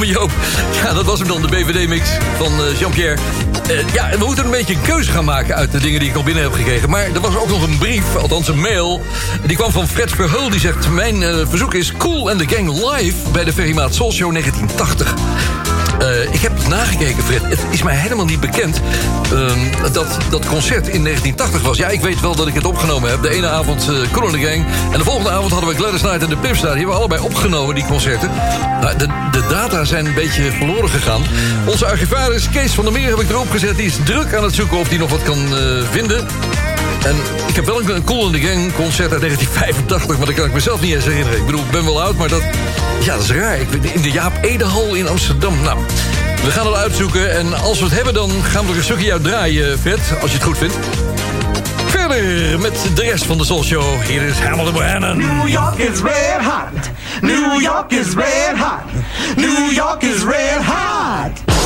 Ja, dat was hem dan, de BVD-mix van uh, Jean-Pierre. Uh, ja, we moeten een beetje een keuze gaan maken uit de dingen die ik al binnen heb gekregen. Maar er was ook nog een brief, althans een mail. Die kwam van Fred Verheul, die zegt... Mijn verzoek is Cool and the Gang live bij de Ferrymaat Soul Show 1980. Uh, ik heb nagekeken, Fred. Het is mij helemaal niet bekend uh, dat dat concert in 1980 was. Ja, ik weet wel dat ik het opgenomen heb. De ene avond uh, Cool the Gang. En de volgende avond hadden we Gladys Knight en de Pips daar. Die hebben we allebei opgenomen, die concerten. Nou, de, de data zijn een beetje verloren gegaan. Onze archivaris Kees van der Meer heb ik erop gezet. Die is druk aan het zoeken of hij nog wat kan uh, vinden. En ik heb wel een Cool in the Gang concert uit 1985... maar dat kan ik mezelf niet eens herinneren. Ik bedoel, ik ben wel oud, maar dat, ja, dat is raar. Ik, in de Jaap Edehal in Amsterdam. Nou, we gaan het uitzoeken. En als we het hebben, dan gaan we er een stukje uit draaien, Vet. Als je het goed vindt. Verder met de rest van de Soul Show. Hier is Hamilton Bohannon. New York is red hot. New York is red hot. New York is red hot. New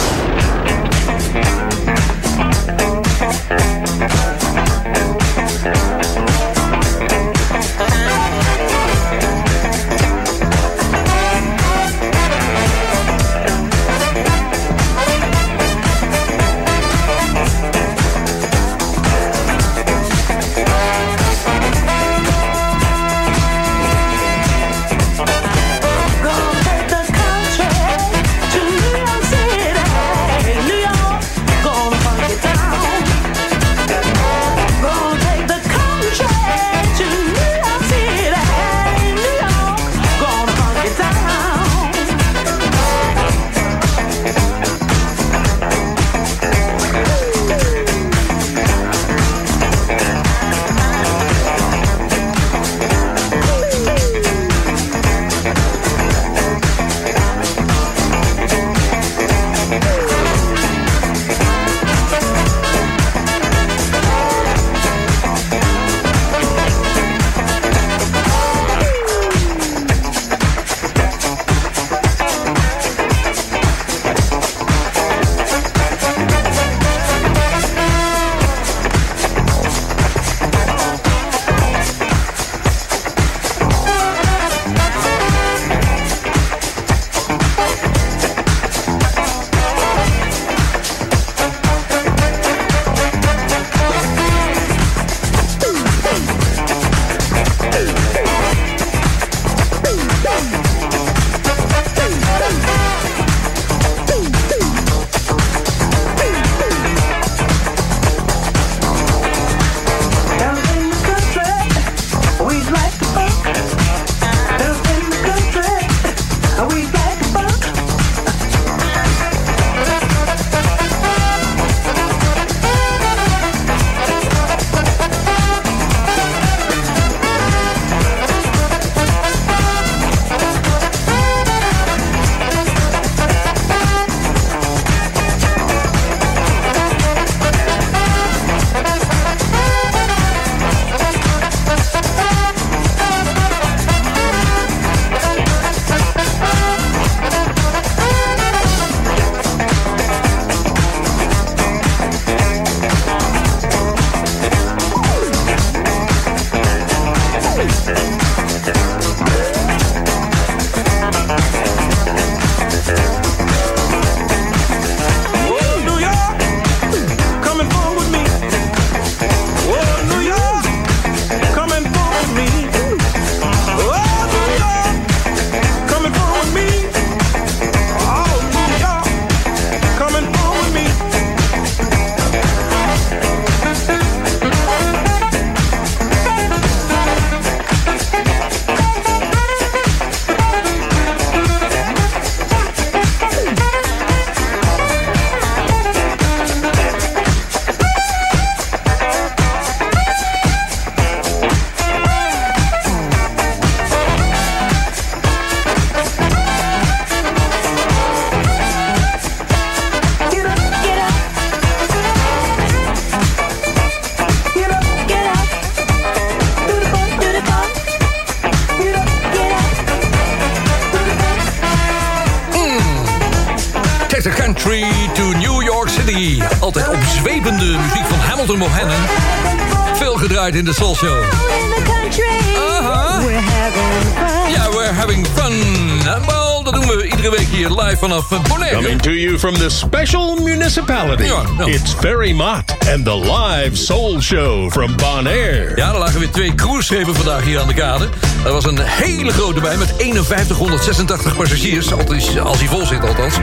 from the special municipality. Ja, ja. It's Ferry Mott and the live soul show from Bonaire. Ja, er lagen weer twee cruiseschepen vandaag hier aan de kade. Er was een hele grote bij met 5186 passagiers. Als, als hij vol zit althans.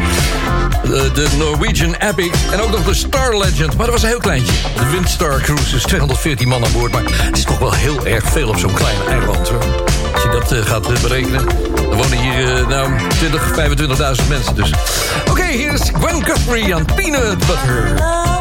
De, de Norwegian Epic en ook nog de Star Legend. Maar dat was een heel kleintje. De Windstar Cruise is 214 man aan boord. Maar het is toch wel heel erg veel op zo'n klein eiland. Hoor. Als je dat eh, gaat eh, berekenen. Dan wonen hier eh, nou 20, 25.000 mensen dus. Oké, hier is Gwen Guthrie aan Peanut Butter.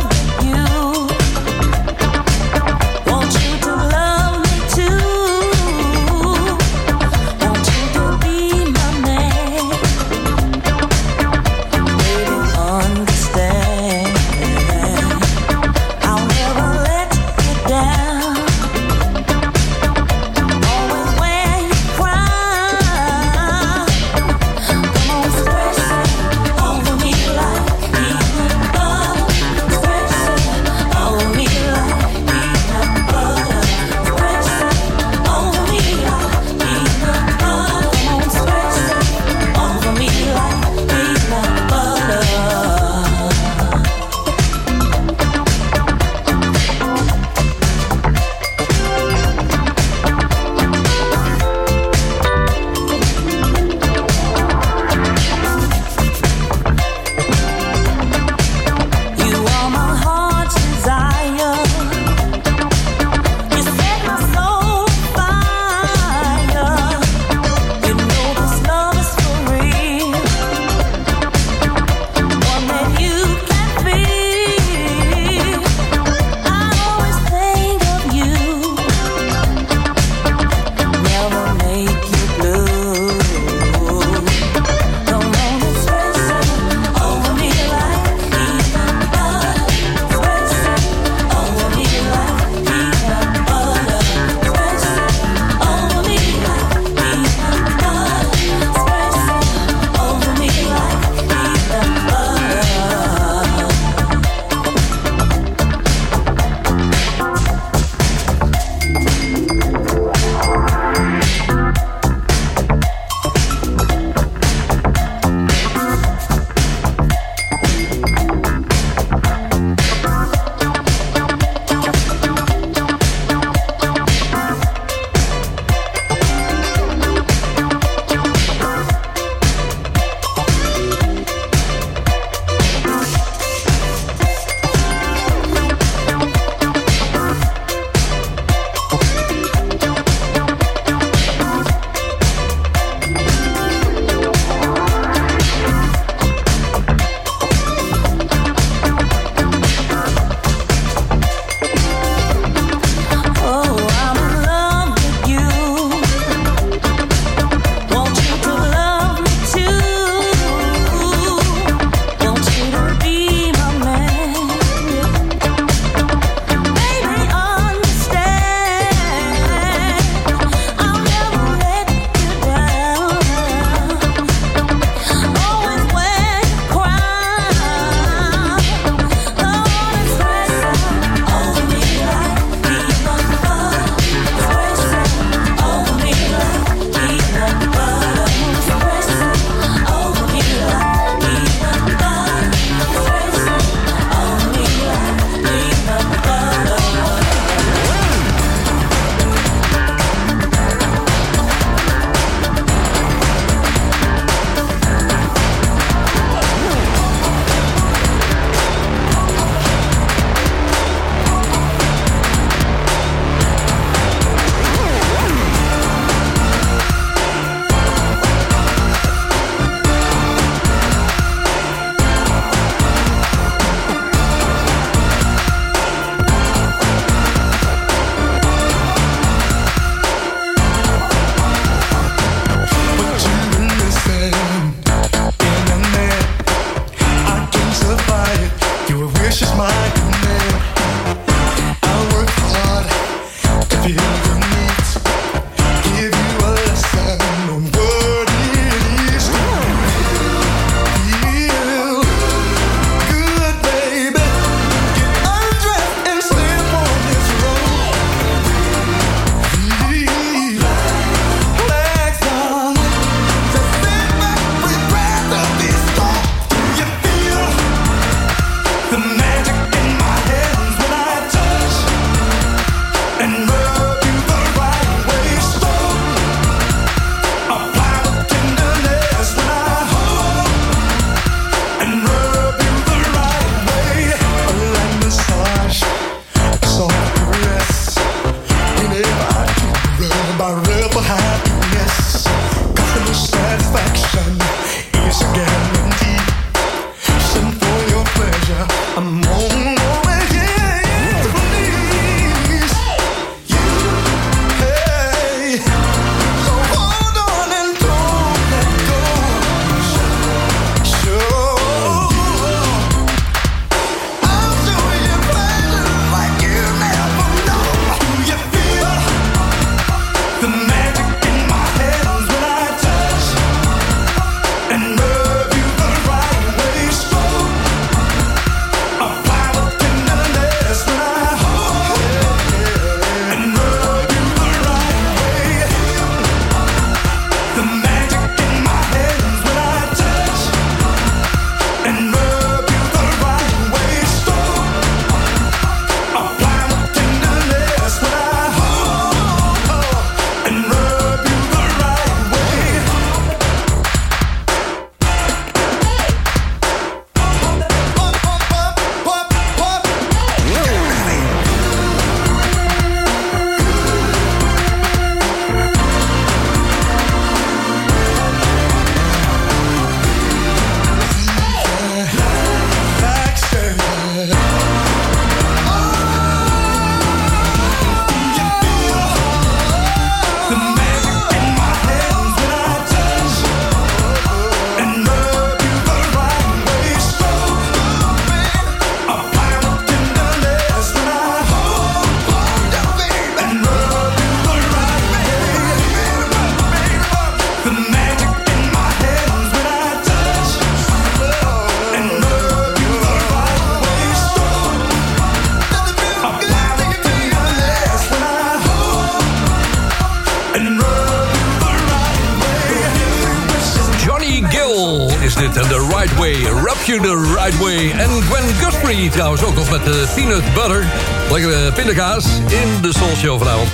Peanut butter. Lekkere pindakaas in de Soul Show vanavond.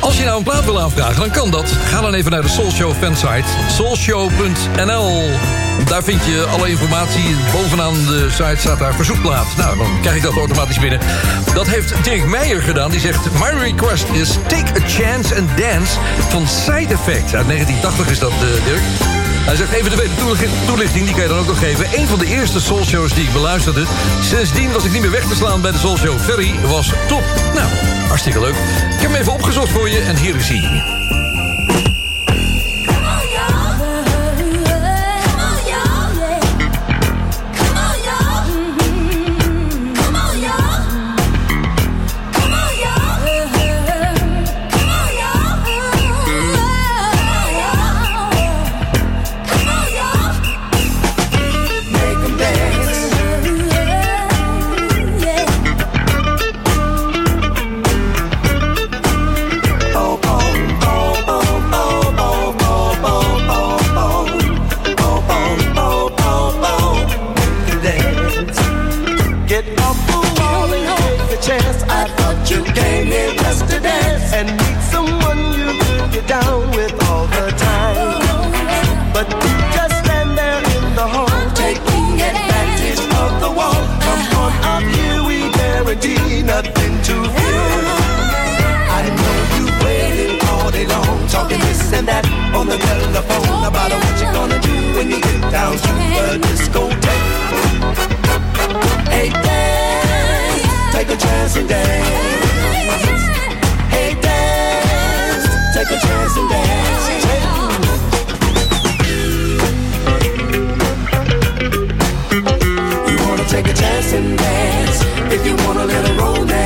Als je nou een plaat wil aanvragen, dan kan dat. Ga dan even naar de Soul Show fansite. soulshow.nl Daar vind je alle informatie. Bovenaan de site staat daar verzoekplaat. Nou, dan krijg ik dat automatisch binnen. Dat heeft Dirk Meijer gedaan. Die zegt, my request is Take a Chance and Dance van Side Effect. Uit 1980 is dat, eh, Dirk. Hij zegt even de toelichting, die kan je dan ook nog geven. Een van de eerste soulshows die ik beluisterde. Sindsdien was ik niet meer weg te slaan bij de soulshow. Ferry was top. Nou, hartstikke leuk. Ik heb hem even opgezocht voor je en hier is hij. And dance if you want a little romance.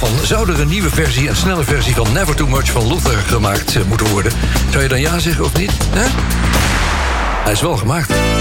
Van... zou er een nieuwe versie, een snelle versie van Never Too Much van Luther gemaakt eh, moeten worden... zou je dan ja zeggen of niet? Hij is wel gemaakt.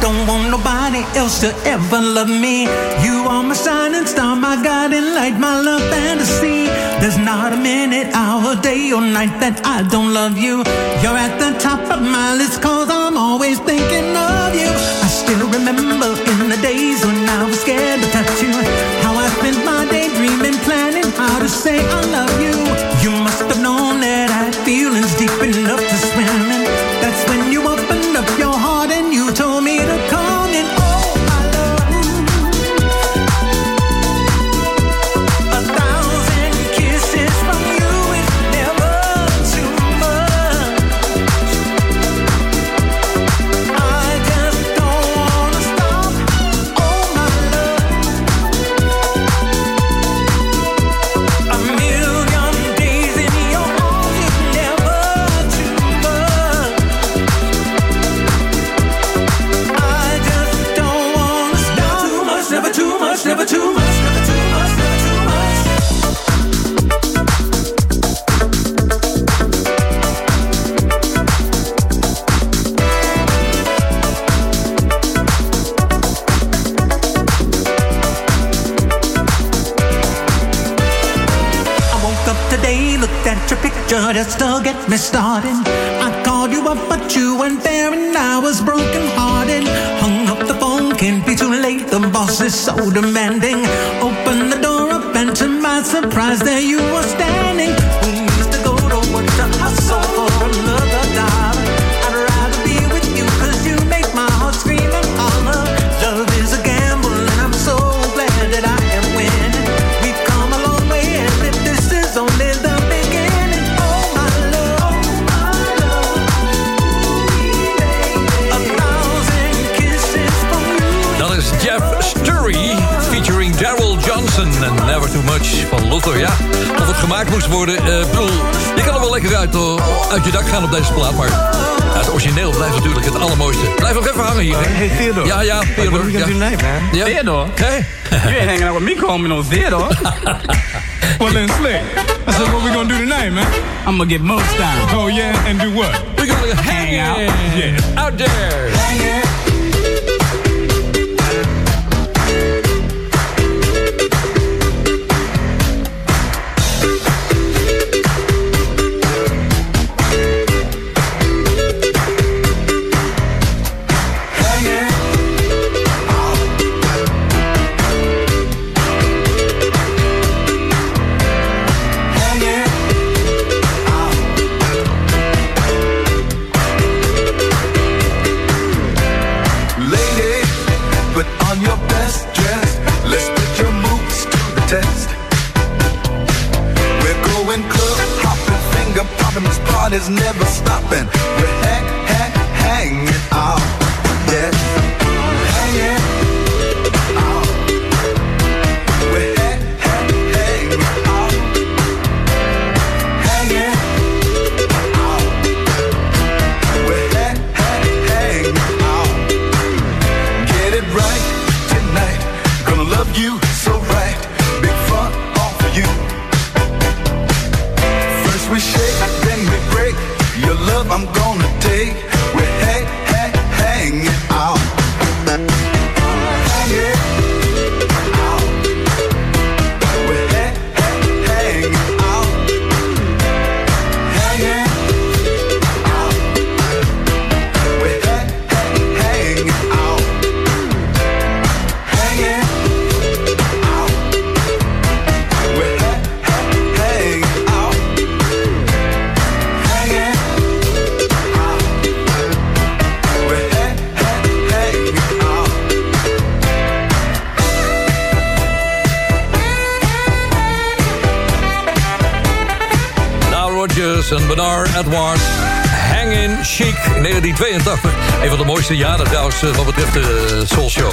Don't want nobody else to ever love me. You are my shining star, my guiding light, my love fantasy. There's not a minute, hour, day, or night that I don't love you. You're at the top of my list, cause I'm always thinking of you. I still remember in the days when I was scared to touch you. How I spent my day dreaming, planning how to say I love you. You up today, looked at your picture just to get me started. I called you up, but you weren't there, and I was broken hearted. Hung up the phone, can't be too late. The boss is so demanding. Open the door up, and to my surprise, there you were standing. Van Luther. Ja, of het gemaakt moest worden. eh, Ik bedoel, je kan er wel lekker uit, uit je dak gaan op deze plaat, maar ja, het origineel blijft natuurlijk het allermooiste. Blijf nog even hangen hier. hè. Hey, Theodore. Ja, ja, Theodore. what are we gonna ja. do tonight, man? Theodore? Hey. You ain't hanging out with me calling me no Theodore. well then, Slick. I said, what we gonna do tonight, man? I'm gonna get most down. Oh yeah, and do what? We're gonna hang out. Yeah. Out there. Lady, Van mooiste jaren trouwens wat betreft de Soul Show.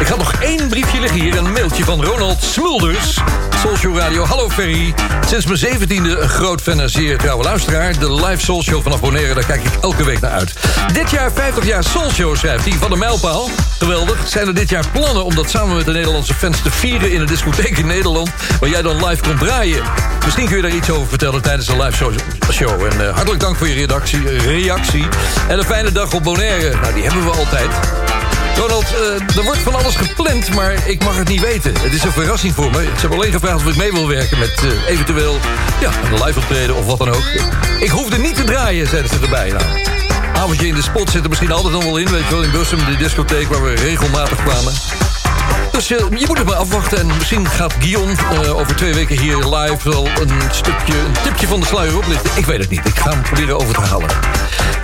Ik had nog één briefje liggen hier. Een mailtje van Ronald Smulders. Soul Show Radio. Hallo Ferry. Sinds mijn zeventiende een groot fan en zeer trouwe luisteraar. De live Soul Show vanaf Bonaire, daar kijk ik elke week naar uit. Dit jaar 50 jaar Soul Show, schrijft hij, van de mijlpaal. Geweldig. Zijn er dit jaar plannen om dat samen met de Nederlandse fans te vieren... in een discotheek in Nederland, waar jij dan live komt draaien? Misschien kun je daar iets over vertellen tijdens de live show. En eh, hartelijk dank voor je redactie, reactie. En een fijne dag op Bonaire. Nou, die hebben we altijd. Ronald, eh, er wordt van alles gepland, maar ik mag het niet weten. Het is een verrassing voor me. Ze hebben alleen gevraagd of ik mee wil werken met eh, eventueel ja, een live optreden of wat dan ook. Ik hoefde niet te draaien, zeiden ze erbij. Nou, avondje in de spot zit er misschien altijd nog wel in. Weet je wel, in Bussum, de discotheek waar we regelmatig kwamen. Dus je moet het maar afwachten. En misschien gaat Guillaume eh, over twee weken hier live wel een stukje, een tipje van de sluier oplichten. Ik weet het niet. Ik ga hem proberen over te halen.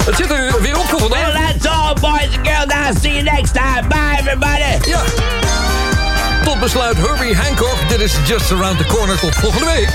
Het zit er weer op voor vandaag. Well, that's all, boys and girls. I'll see you next time. Bye, everybody. Ja. Tot besluit Herbie Hancock. Dit is Just Around the Corner. Tot volgende week.